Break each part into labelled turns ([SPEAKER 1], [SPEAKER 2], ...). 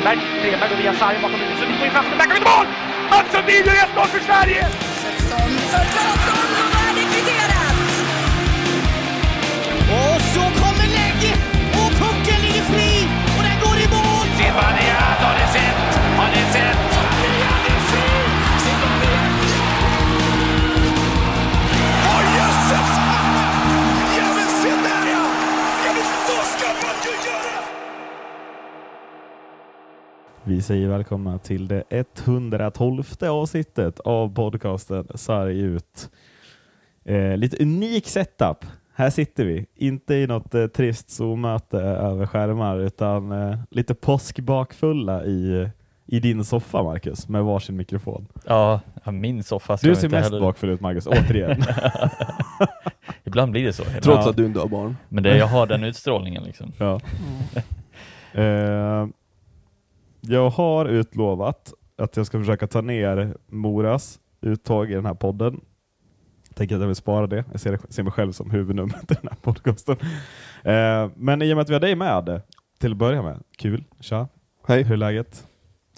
[SPEAKER 1] Stenberg. Stenberg går via Sarri bakom huvudet. Sundin går in framför. Där kommer inte mål! Mats Sundin gör 1-0 för Sverige!
[SPEAKER 2] 16, 16, 16, 16.
[SPEAKER 3] Vi säger välkomna till det 112 avsnittet av podcasten Sarg ut. Eh, lite unik setup. Här sitter vi, inte i något eh, trist Zoom-möte över skärmar utan eh, lite påskbakfulla i, i din soffa Marcus med varsin mikrofon.
[SPEAKER 4] Ja, min soffa ska
[SPEAKER 3] Du ser
[SPEAKER 4] inte
[SPEAKER 3] mest
[SPEAKER 4] heller-
[SPEAKER 3] bakfull ut Marcus, återigen.
[SPEAKER 4] Ibland blir det så.
[SPEAKER 5] Trots
[SPEAKER 3] Ja.
[SPEAKER 5] att du inte har barn.
[SPEAKER 4] Men det, jag har den utstrålningen liksom.
[SPEAKER 3] Ja. Eh, jag har utlovat att jag ska försöka ta ner Moras uttag i den här podden. Tänker att jag vill spara det. Jag ser, ser mig själv som huvudnumret i den här podcasten. Eh, men i och med att vi har dig med till att börja med. Kul. Tja.
[SPEAKER 5] Hej.
[SPEAKER 3] Hur är läget?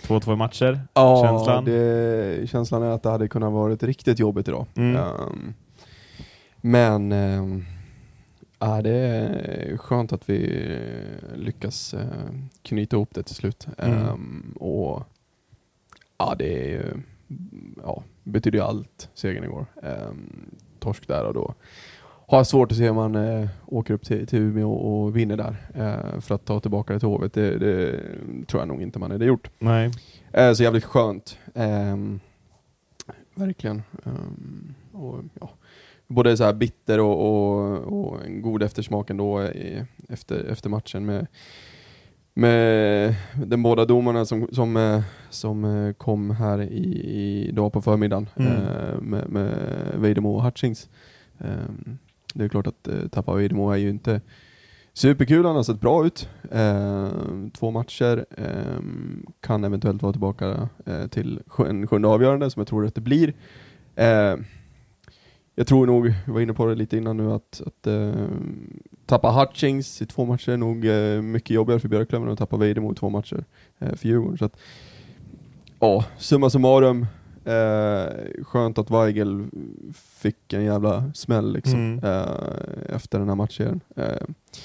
[SPEAKER 3] 2-2 matcher.
[SPEAKER 5] Ja,
[SPEAKER 3] Känslan?
[SPEAKER 5] Det, känslan är att det hade kunnat vara riktigt jobbigt idag.
[SPEAKER 3] Mm.
[SPEAKER 5] Ehm, men um, ja, det är skönt att vi eh, lyckas eh, knyta ihop det till slut.
[SPEAKER 3] Mm.
[SPEAKER 5] Ehm, och ja, det är ju, ja, betyder ju allt, segern igår. Um, torsk där och då har jag svårt att se om man eh, åker upp till, till Umeå och vinner där eh, för att ta tillbaka det till Hovet. Det, det tror jag nog inte man hade gjort.
[SPEAKER 3] Nej.
[SPEAKER 5] Eh, så jävligt skönt. Ehm, verkligen. Och, ja, både så här bitter och, och, och en god eftersmak ändå i, efter, efter matchen med, med de båda domarna som, som, eh, som eh, kom här i, i dag på förmiddagen
[SPEAKER 3] Mm.
[SPEAKER 5] eh, med, med Vejdemo och Hutchings. Ehm, det är klart att tappa Vejdemo är ju inte Superkul, han har sett bra ut. Eh, två matcher, eh, kan eventuellt vara tillbaka till en sjunde avgörande som jag tror att det blir. Jag tror nog, vi var inne på det lite innan nu, att, att eh, tappa Hutchings i två matcher är nog eh, mycket jobbigare för Björklöven än att tappa Vejdemo i två matcher eh, för Djurgården. Så att, ja, summa summarum, eh, skönt att Weigel fick en jävla smäll liksom,
[SPEAKER 3] Mm.
[SPEAKER 5] efter den här matchen. Eh,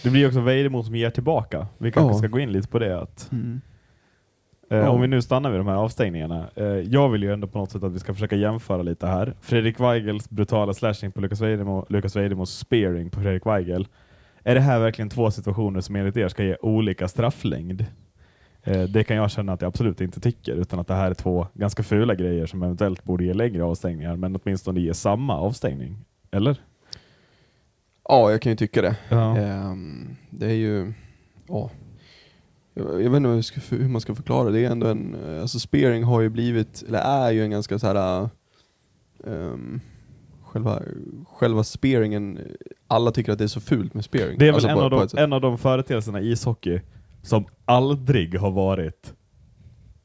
[SPEAKER 3] Det blir också Vejdemo som ger tillbaka. Vi kanske
[SPEAKER 5] Ja.
[SPEAKER 3] ska gå in lite på det. Att, Eh,
[SPEAKER 5] Ja.
[SPEAKER 3] Om vi nu stannar vid de här avstängningarna. Eh, jag vill ju ändå på något sätt att vi ska försöka jämföra lite här. Fredrik Weigels brutala slashing på Lukas Vejdemo, Lukas Vejdemos spearing på Fredrik Weigel. Är det här verkligen två situationer som enligt er ska ge olika strafflängd? Eh, det kan jag känna att jag absolut inte tycker, utan att det här är två ganska fula grejer som eventuellt borde ge längre avstängningar, men åtminstone ge samma avstängning. Eller?
[SPEAKER 5] Ja, jag kan ju tycka det.
[SPEAKER 3] Ja.
[SPEAKER 5] Ehm, det är ju, ja. Jag, jag vet inte hur, ska, hur man ska förklara det. är ändå en, eh, alltså spearing har ju blivit, eller är ju en ganska så här. ehm, själva, själva spearingen, alla tycker att det är så fult med spearing.
[SPEAKER 3] Det är väl
[SPEAKER 5] Alltså
[SPEAKER 3] en,
[SPEAKER 5] på-
[SPEAKER 3] av de, en av de företeelserna i ishockey som aldrig har varit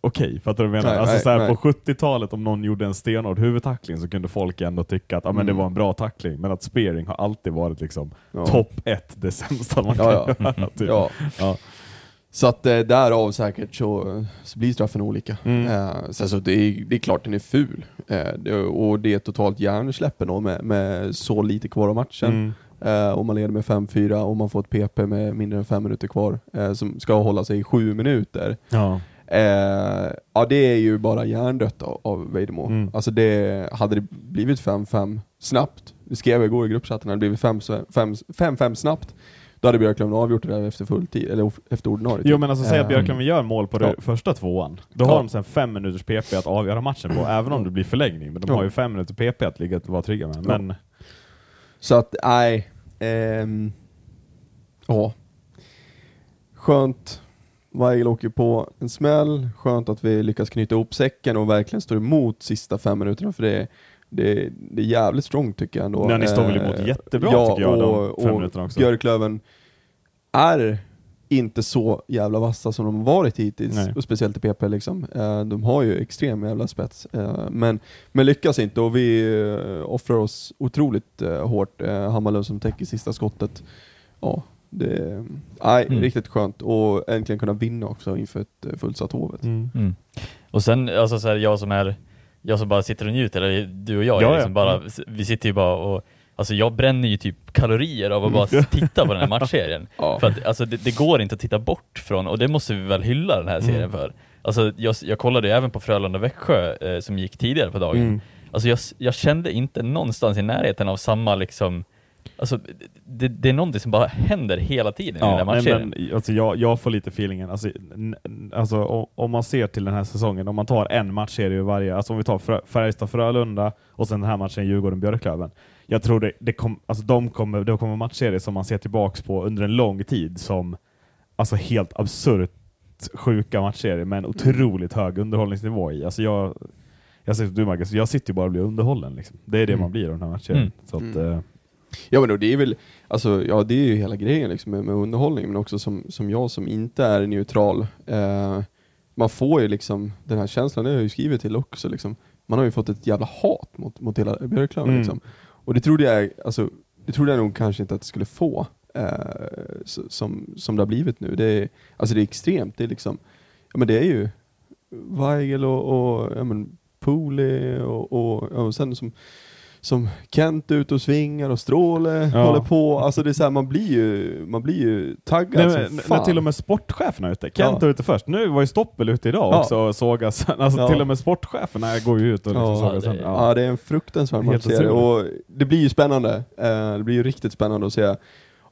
[SPEAKER 3] okej. Fattar du vad jag menar?
[SPEAKER 5] Nej,
[SPEAKER 3] alltså
[SPEAKER 5] nej, nej.
[SPEAKER 3] på 70-talet om någon gjorde en stenhård huvudtackling så kunde folk ändå tycka att ah, men det
[SPEAKER 5] Mm.
[SPEAKER 3] var en bra tackling. Men att spearing har alltid varit liksom
[SPEAKER 5] Ja.
[SPEAKER 3] topp ett, det sämsta man kan
[SPEAKER 5] Ja, ja.
[SPEAKER 3] göra. Typ.
[SPEAKER 5] Ja. Så att eh, därav säkert så, så blir straffen olika.
[SPEAKER 3] Mm.
[SPEAKER 5] Eh, sen så det, är, det är klart den är ful. Eh, det, och det är totalt hjärnsläpp ändå med, med så lite kvar av matchen.
[SPEAKER 3] Mm.
[SPEAKER 5] Eh, om man leder med 5-4 och man får ett PP med mindre än 5 minuter kvar eh, som ska hålla sig i 7 minuter.
[SPEAKER 3] Ja.
[SPEAKER 5] Eh, ja det är ju bara hjärndött av, av Vejdemo.
[SPEAKER 3] Mm.
[SPEAKER 5] Alltså det, hade det blivit 5-5 snabbt, det skrev jag igår i gruppchatten, hade det blivit 5-5 snabbt, då hade Björklöven avgjort det där efter full tid, eller efter ordinarie.
[SPEAKER 3] Jo men alltså säg att
[SPEAKER 5] Eh,
[SPEAKER 3] Björklöven gör mål på det
[SPEAKER 5] Ja.
[SPEAKER 3] första tvåan. Då
[SPEAKER 5] Ja.
[SPEAKER 3] har de sen fem minuters PP att avgöra matchen på, även om det blir förlängning. Men de
[SPEAKER 5] Ja.
[SPEAKER 3] har ju fem minuter PP att ligga och vara trygga med. Men
[SPEAKER 5] Så att, nej. ehm, Ja. Skönt. Weigel åker på en smäll. Skönt att vi lyckas knyta ihop säcken och verkligen står emot sista fem minuterna för det, det, det är jävligt strong tycker jag ändå.
[SPEAKER 3] Ja, ni står väl
[SPEAKER 5] Eh,
[SPEAKER 3] emot jättebra,
[SPEAKER 5] ja,
[SPEAKER 3] tycker jag, de
[SPEAKER 5] och,
[SPEAKER 3] fem
[SPEAKER 5] och
[SPEAKER 3] minuterna också.
[SPEAKER 5] Björklöven är inte så jävla vassa som de har varit hittills,
[SPEAKER 3] Nej.
[SPEAKER 5] och speciellt i PP liksom. Eh, de har ju extrem jävla spets, eh, men, men lyckas inte och vi offrar oss otroligt hårt. Hammarlund som täcker sista skottet. Ja, Det, nej,
[SPEAKER 4] Mm.
[SPEAKER 5] riktigt skönt och äntligen kunna vinna också inför ett fullsatt Hovet.
[SPEAKER 3] Mm.
[SPEAKER 4] Mm. Och sen, alltså så här, jag som är, jag som bara sitter och njuter, eller du och jag,
[SPEAKER 3] Ja,
[SPEAKER 4] är
[SPEAKER 3] ja.
[SPEAKER 4] liksom bara,
[SPEAKER 3] Mm.
[SPEAKER 4] vi sitter ju bara och Alltså jag bränner ju typ kalorier av att bara titta på den här matchserien.
[SPEAKER 5] Ja.
[SPEAKER 4] För att alltså, det, det går inte att titta bort från, och det måste vi väl hylla den här serien
[SPEAKER 3] Mm.
[SPEAKER 4] för. Alltså jag, jag kollade ju även på Frölunda-Växjö eh, som gick tidigare på dagen.
[SPEAKER 3] Mm.
[SPEAKER 4] Alltså jag, jag kände inte någonstans i närheten av samma liksom Alltså det, det är någonting som bara händer hela tiden i den
[SPEAKER 3] Ja, nej,
[SPEAKER 4] matchserien.
[SPEAKER 3] men, alltså, jag, jag får lite feelingen, alltså, alltså, om man ser till den här säsongen, om man tar en matchserie ur varje, alltså om vi tar Frö, Färjestad-Frölunda och sen den här matchen Djurgården-Björklöven. Jag tror det, det, kom, alltså, de kommer, det kommer matchserier som man ser tillbaks på under en lång tid som alltså, helt absurt sjuka matchserier med en otroligt hög underhållningsnivå i. Alltså, jag, jag säger som du Marcus, jag sitter ju bara och blir underhållen. Liksom. Det är det
[SPEAKER 4] Mm.
[SPEAKER 3] man blir av den här matchserien.
[SPEAKER 4] Mm.
[SPEAKER 3] Så att,
[SPEAKER 5] Mm. Ja men då, det är väl, alltså ja det är ju hela grejen liksom med, med underhållning, men också som, som jag som inte är neutral, eh, man får ju liksom den här känslan, det har jag ju skrivit till också liksom, man har ju fått ett jävla hat mot, mot hela Björklöven
[SPEAKER 3] Mm.
[SPEAKER 5] liksom. Och det trodde jag, alltså, det trodde jag nog kanske inte att det skulle få, eh, som, som det har blivit nu. Det är, alltså det är extremt, det är liksom, ja men det är ju Weigel och, och ja men Pooley och, och, och sen som som Kent ute och svingar och Stråle
[SPEAKER 3] Ja.
[SPEAKER 5] håller på, alltså det är så här, man blir ju, man blir ju taggad
[SPEAKER 3] Nej,
[SPEAKER 5] som
[SPEAKER 3] men,
[SPEAKER 5] fan.
[SPEAKER 3] när till och med sportcheferna är ute. Kent
[SPEAKER 5] Ja.
[SPEAKER 3] är ute först. Nu var ju Stoppel ute idag
[SPEAKER 5] Ja.
[SPEAKER 3] också och sågas. Alltså
[SPEAKER 5] Ja.
[SPEAKER 3] till och med sportcheferna går ju ut och liksom
[SPEAKER 5] Ja,
[SPEAKER 3] sågas.
[SPEAKER 4] det-.
[SPEAKER 5] Ja.
[SPEAKER 3] Ja.
[SPEAKER 5] det är en fruktansvärd matchserie och det blir ju spännande. Eh, det blir ju riktigt spännande att se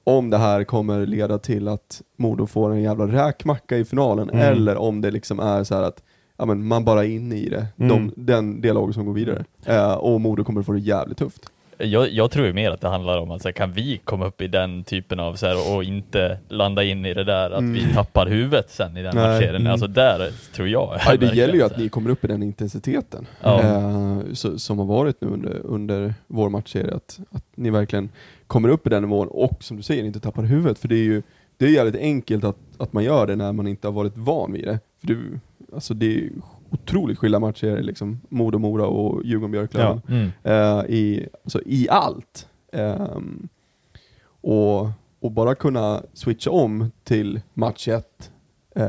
[SPEAKER 5] om det här kommer leda till att Modo får en jävla räkmacka i finalen
[SPEAKER 3] Mm.
[SPEAKER 5] eller om det liksom är så här att ja, men man bara är inne i det,
[SPEAKER 3] Mm.
[SPEAKER 5] De, den, det laget som går vidare. Eh, och Modo kommer få det jävligt tufft.
[SPEAKER 4] Jag, jag tror ju mer att det handlar om att så här, kan vi komma upp i den typen av så här, och inte landa in i det där att vi tappar huvudet sen i den
[SPEAKER 5] Nej.
[SPEAKER 4] matchserien.
[SPEAKER 3] Mm.
[SPEAKER 4] Alltså där tror jag.
[SPEAKER 5] Ja, det gäller ju att ni kommer upp i den intensiteten
[SPEAKER 4] Ja.
[SPEAKER 5] eh, så, som har varit nu under, under vår matchserie. Att, att ni verkligen kommer upp i den nivån och som du säger, inte tappar huvudet. För det är ju det är jävligt enkelt att, att man gör det när man inte har varit van vid det. För du, alltså det är otroligt skilda matcher, liksom Modo-Mora och Djurgården-Björklöven.
[SPEAKER 4] Mm.
[SPEAKER 5] Eh, i, alltså, I allt. Ehm, och, och bara kunna switcha om till match 1 uh,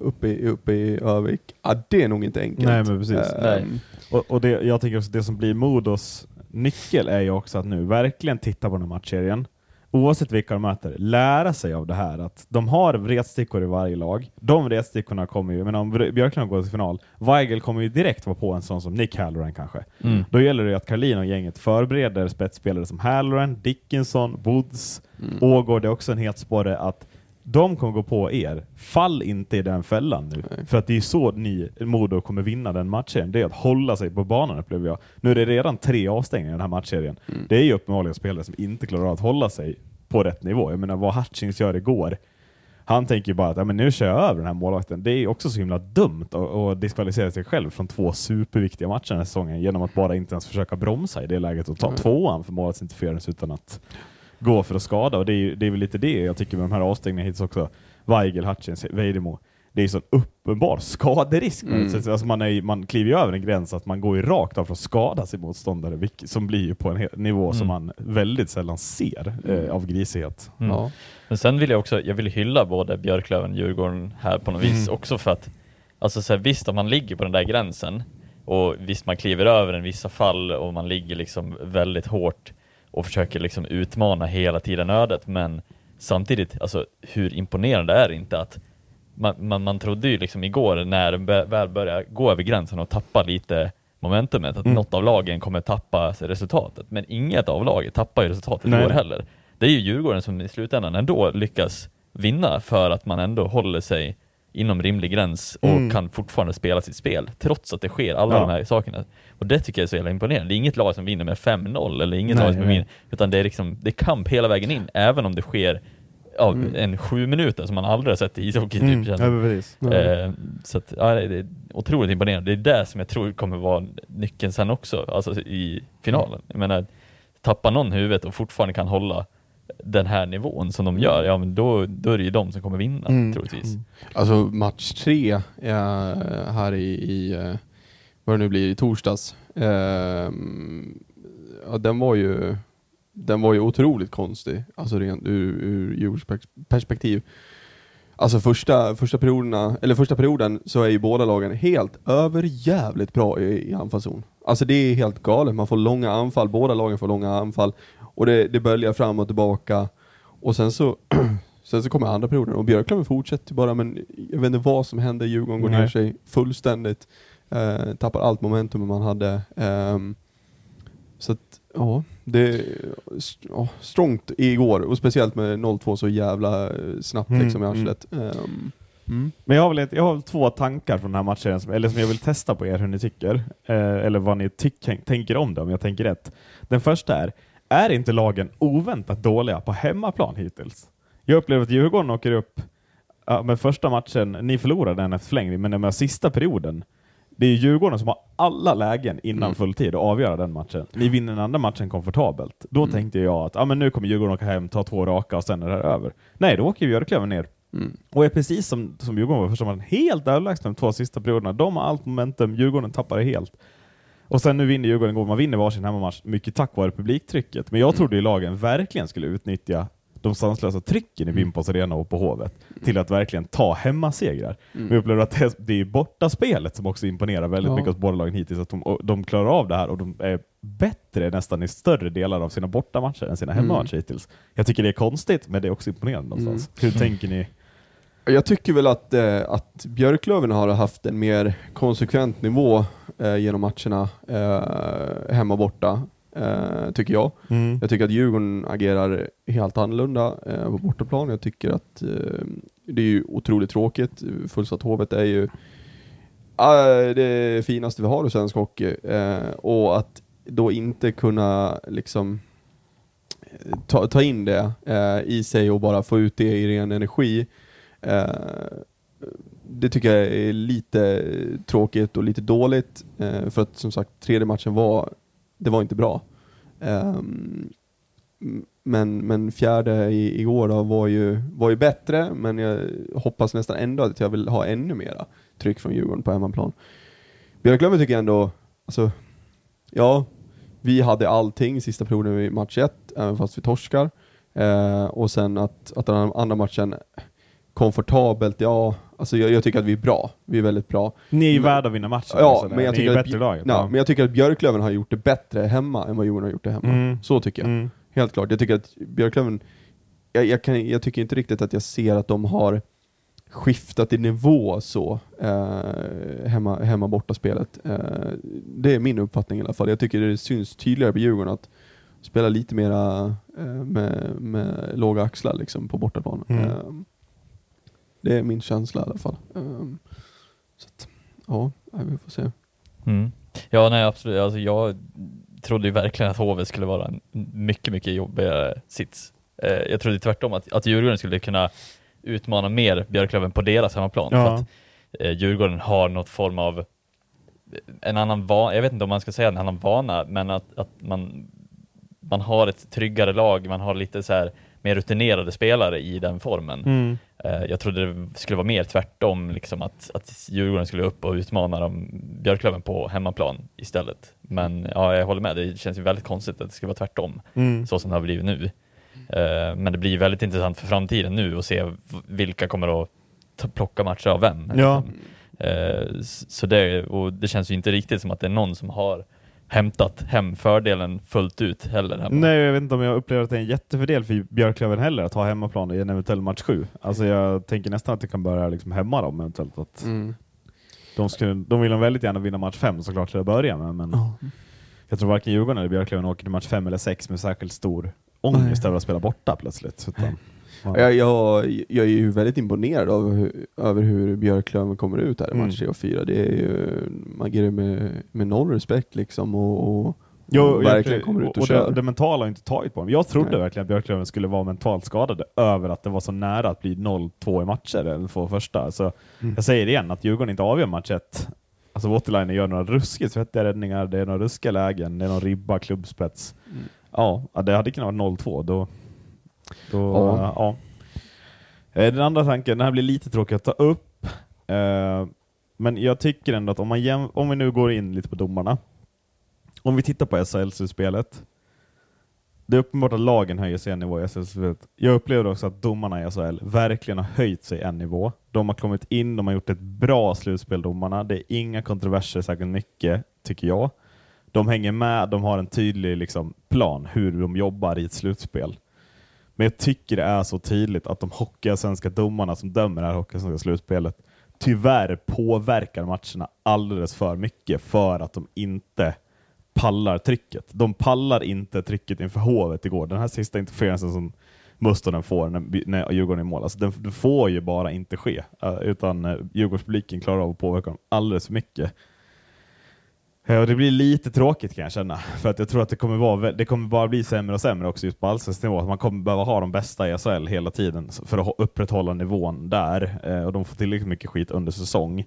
[SPEAKER 5] uppe, i, uppe i Övik, ja, det är nog inte enkelt.
[SPEAKER 3] Nej, men precis.
[SPEAKER 5] Ehm,
[SPEAKER 4] Nej.
[SPEAKER 3] Och, och det, jag tänker också det som blir Modos nyckel är ju också att nu verkligen titta på den här matchserien. Oavsett vilka de möter, lära sig av det här. Att de har retstickor i varje lag. De retstickorna kommer ju, men om Björklund går till final, Weigel kommer ju direkt vara på en sån som Nick Halloran kanske.
[SPEAKER 4] Mm.
[SPEAKER 3] Då gäller det ju att Karlin och gänget förbereder spetsspelare som Halloran, Dickinson, Woods,
[SPEAKER 5] Mm.
[SPEAKER 3] Ågård är också en het sporre att de kommer gå på er. Fall inte i den fällan nu.
[SPEAKER 5] Nej.
[SPEAKER 3] För att det är så ni, Modo, kommer vinna den matchen. Det är att hålla sig på banan upplever jag. Nu är det redan tre avstängningar i den här matchserien.
[SPEAKER 5] Mm.
[SPEAKER 3] Det är ju uppenbarligen spelare som inte klarar av att hålla sig på rätt nivå. Jag menar vad Hutchings gör igår. Han tänker ju bara att ja, men nu kör jag över den här målvakten. Det är ju också så himla dumt att, diskvalificera sig själv från två superviktiga matcher den här säsongen genom att bara inte ens försöka bromsa i det läget och ta
[SPEAKER 5] Nej.
[SPEAKER 3] tvåan för målvaktsinterference utan att gå för att skada. Och det är, ju- det är väl lite det jag tycker med de här avstängningarna hittills också. Weigel, Hutchins, Vejdemo. Det är ju så uppenbar skaderisk.
[SPEAKER 5] Mm.
[SPEAKER 3] Mm. Alltså man, är, man kliver ju över en gräns att man går ju rakt av för att skada sin motståndare, vilket, som blir ju på en nivå som
[SPEAKER 4] Mm.
[SPEAKER 3] man väldigt sällan ser eh, av grisighet.
[SPEAKER 4] Mm.
[SPEAKER 5] Ja.
[SPEAKER 4] Men sen vill jag också, jag vill hylla både Björklöven och Djurgården här på något vis
[SPEAKER 3] Mm.
[SPEAKER 4] också för att, alltså så här, visst om man ligger på den där gränsen och visst man kliver över den i vissa fall och man ligger liksom väldigt hårt och försöker liksom utmana hela tiden ödet men samtidigt, alltså hur imponerande är det inte att man, man, man trodde ju liksom igår när den bä- väl började gå över gränsen och tappa lite momentumet, att
[SPEAKER 3] Mm.
[SPEAKER 4] något av lagen kommer tappa resultatet. Men inget av laget tappar ju resultatet
[SPEAKER 3] Nej.
[SPEAKER 4] igår heller. Det är ju Djurgården som i slutändan ändå lyckas vinna för att man ändå håller sig inom rimlig gräns och
[SPEAKER 3] Mm.
[SPEAKER 4] kan fortfarande spela sitt spel trots att det sker alla
[SPEAKER 3] Ja.
[SPEAKER 4] de här sakerna. Och det tycker jag är så jävla imponerande. Det är inget lag som vinner med 5-0 eller inget
[SPEAKER 3] Nej,
[SPEAKER 4] lag som
[SPEAKER 3] nej.
[SPEAKER 4] vinner, utan det är liksom, det är kamp hela vägen in, även om det sker ja,
[SPEAKER 5] Mm.
[SPEAKER 4] en sju minuter som man aldrig har sett i ishockey typ.
[SPEAKER 3] Mm.
[SPEAKER 4] känns
[SPEAKER 3] Ja.
[SPEAKER 4] Eh, så att, ja, det är otroligt imponerande. Det är det som jag tror kommer vara nyckeln sen också, alltså i finalen. Jag menar, tappar någon huvudet och fortfarande kan hålla den här nivån som de gör, ja men då, då är det ju de som kommer vinna
[SPEAKER 3] Mm.
[SPEAKER 4] troligtvis.
[SPEAKER 5] Alltså match tre eh, här i, i eh, vad det nu blir, i torsdags. ehm, ja, den var ju den var ju otroligt konstig, alltså rent ur, ur pers- perspektiv. Alltså första, första perioderna, eller första perioden så är ju båda lagen helt över jävligt bra i, i anfallszon. Alltså det är helt galet, man får långa anfall, båda lagen får långa anfall och det, det böljar fram och tillbaka och sen så Sen så kommer andra perioden och Björklöven fortsätter bara men jag vet inte vad som händer, Djurgården går
[SPEAKER 3] Nej.
[SPEAKER 5] ner sig fullständigt. Eh, tappar allt momentum man hade. Ehm, så att, ja, det är ja, strångt igår och speciellt med 0-2 så jävla eh, snabbt
[SPEAKER 3] Mm,
[SPEAKER 5] liksom i
[SPEAKER 3] mm.
[SPEAKER 5] arslet. Ehm, mm.
[SPEAKER 3] Men jag har, väl ett, jag har väl två tankar från den här matchen, som, eller som jag vill testa på er hur ni tycker, eh, eller vad ni tyck, tänker om det, om jag tänker rätt. Den första är, är inte lagen oväntat dåliga på hemmaplan hittills? Jag upplever att Djurgården åker upp, ja, med första matchen, ni förlorade den efter förlängning, men med sista perioden, det är ju Djurgården som har alla lägen innan
[SPEAKER 5] Mm.
[SPEAKER 3] fulltid att avgöra den matchen. Ni vinner den andra matchen komfortabelt. Då
[SPEAKER 5] Mm.
[SPEAKER 3] tänkte jag att ah, men nu kommer Djurgården åka hem, ta två raka och sen är det här över. Nej, då åker Björklöven ner
[SPEAKER 5] Mm.
[SPEAKER 3] och är precis som, som Djurgården var första matchen, helt överlägsna de två sista perioderna. De har allt momentum, Djurgården tappar det helt. Och sen nu vinner Djurgården igår, man vinner varsin hemmamatch, mycket tack vare publiktrycket. Men jag trodde ju lagen verkligen skulle utnyttja de sanslösa trycken i Bimpos Arena och på Hovet till att verkligen ta hemmasegrar. Men jag upplever att det, det är bortaspelet som också imponerar väldigt
[SPEAKER 5] Ja.
[SPEAKER 3] mycket hos båda lagen hittills. Att de, de klarar av det här och de är bättre nästan i större delar av sina bortamatcher än sina
[SPEAKER 5] Mm.
[SPEAKER 3] hemmamatcher hittills. Jag tycker det är konstigt, men det är också imponerande någonstans. Hur tänker ni?
[SPEAKER 5] Jag tycker väl att, eh, att Björklöven har haft en mer konsekvent nivå eh, genom matcherna eh, hemma och borta, eh, tycker jag. Jag tycker att Djurgården agerar helt annorlunda eh, på bortaplan. Jag tycker att eh, det är ju otroligt tråkigt. Fullsatt Hovet är ju eh, det finaste vi har i svensk hockey. Eh, och att då inte kunna liksom eh, ta, ta in det eh, i sig och bara få ut det i ren energi. Det tycker jag är lite tråkigt och lite dåligt. För att som sagt, tredje matchen var, det var inte bra. Ehm, men, men fjärde i, igår då var ju, var ju bättre, men jag hoppas nästan ändå att jag vill ha ännu mera tryck från Djurgården på hemmaplan. Björklöven tycker jag ändå, alltså, ja, vi hade allting sista perioden i match 1, även fast vi torskar. Eh, och sen att, att den andra matchen, komfortabelt, ja, alltså jag, jag tycker att vi är bra. Vi är väldigt bra.
[SPEAKER 3] Ni är ju värda att vinna matchen.
[SPEAKER 5] Ja,
[SPEAKER 3] sådär.
[SPEAKER 5] men jag
[SPEAKER 3] Ni
[SPEAKER 5] tycker att,
[SPEAKER 3] laget.
[SPEAKER 5] ja, men jag tycker att Björklöven har gjort det bättre hemma än vad Djurgården har gjort det hemma.
[SPEAKER 3] Mm.
[SPEAKER 5] Så tycker jag.
[SPEAKER 3] Mm.
[SPEAKER 5] Helt klart. Jag tycker att Björklöven, jag, jag, kan, jag tycker inte riktigt att jag ser att de har skiftat i nivå så, eh, hemma, hemma borta spelet. Eh, det är min uppfattning i alla fall. Jag tycker det syns tydligare på Djurgården att spela lite mera eh, med, med låga axlar liksom, på bortaplan.
[SPEAKER 3] Mm.
[SPEAKER 5] Eh, det är min känsla i alla fall. Eh, så att, ja, vi får se.
[SPEAKER 4] Mm. Ja, nej absolut. Alltså, jag trodde ju verkligen att HV skulle vara en mycket, mycket jobbigare sits. Eh, jag trodde tvärtom att, att Djurgården skulle kunna utmana mer Björklöven på deras hemmaplan. För
[SPEAKER 3] Ja.
[SPEAKER 4] att eh, Djurgården har något form av en annan vana, jag vet inte om man ska säga en annan vana, men att, att man, man har ett tryggare lag, man har lite så här mer rutinerade spelare i den formen.
[SPEAKER 3] Mm.
[SPEAKER 4] Eh, Jag trodde det skulle vara mer tvärtom, liksom att, att Djurgården skulle upp och utmana dem, Björklöven på hemmaplan istället. Men ja, jag håller med, det känns ju väldigt konstigt att det skulle vara tvärtom,
[SPEAKER 3] Mm.
[SPEAKER 4] så som det har blivit nu. Eh, Men det blir väldigt intressant för framtiden nu att se vilka kommer att plocka matcher av vem.
[SPEAKER 3] Ja.
[SPEAKER 4] Eh, Så det, och det känns ju inte riktigt som att det är någon som har hämtat hem fördelen fullt ut heller. hemma.
[SPEAKER 3] Nej, jag vet inte om jag upplever att det är en jättefördel för Björklöven heller att ha hemmaplan i en eventuell match 7. Alltså jag tänker nästan att det kan börja liksom hämma dem eventuellt. Att
[SPEAKER 5] Mm.
[SPEAKER 3] de, skulle, de vill nog väldigt gärna vinna match 5 såklart till att börja med, men jag tror varken Djurgården eller Björklöven åker till match 5 eller 6 med särskilt stor ångest
[SPEAKER 5] Nej.
[SPEAKER 3] över att spela borta plötsligt. Utan, ja.
[SPEAKER 5] Jag, jag, jag är ju väldigt imponerad av hur, över hur Björklöven kommer ut här i
[SPEAKER 3] Mm.
[SPEAKER 5] match 3 och 4. Det är ju, man agerar med, med noll respekt liksom och, och,
[SPEAKER 3] Jo,
[SPEAKER 5] verkligen
[SPEAKER 3] jag-
[SPEAKER 5] kommer ut och,
[SPEAKER 3] och
[SPEAKER 5] kör.
[SPEAKER 3] det, det mentala har inte tagit på dem. Jag trodde
[SPEAKER 5] Nej.
[SPEAKER 3] verkligen att Björklöven skulle vara mentalt skadade över att det var så nära att bli 0-2 i matcher, eller två första. Så
[SPEAKER 5] Mm.
[SPEAKER 3] Jag säger det igen, att Djurgården inte avgör match 1. Alltså Waterliner gör några ruskigt svettiga räddningar, det är några ruskiga lägen, det är någon ribba, klubbspets.
[SPEAKER 5] Mm.
[SPEAKER 3] Ja, ja, det hade kunnat vara 0-2. Då, då,
[SPEAKER 5] Ja.
[SPEAKER 3] ja. Eh, Den andra tanken, den här blir lite tråkig att ta upp. Eh, men jag tycker ändå att om, man om vi nu går in lite på domarna. Om vi tittar på SHL-slutspelet. det är uppenbart att lagen höjer sig en nivå i SHL-slutspelet. Jag upplever också att domarna i SHL verkligen har höjt sig en nivå. De har kommit in, de har gjort ett bra slutspel, domarna. Det är inga kontroverser särskilt mycket, tycker jag. De hänger med, de har en tydlig liksom, plan hur de jobbar i ett slutspel. Men jag tycker det är så tydligt att de hockeyallsvenska domarna som dömer det här hockeyallsvenska slutspelet tyvärr påverkar matcherna alldeles för mycket för att de inte pallar trycket. De pallar inte trycket inför Hovet igår. Den här sista interferensen som Mustonen får när, när Djurgården är i mål, alltså den, den får ju bara inte ske. Eh, utan eh, Djurgårdspubliken klarar av att påverka dem alldeles för mycket. Och det blir lite tråkigt kan jag känna, för att jag tror att det kommer, vara, det kommer bara bli sämre och sämre också just på allsvensk nivå. Man kommer behöva ha de bästa i SHL hela tiden för att upprätthålla nivån där, eh, och de får tillräckligt mycket skit under säsong.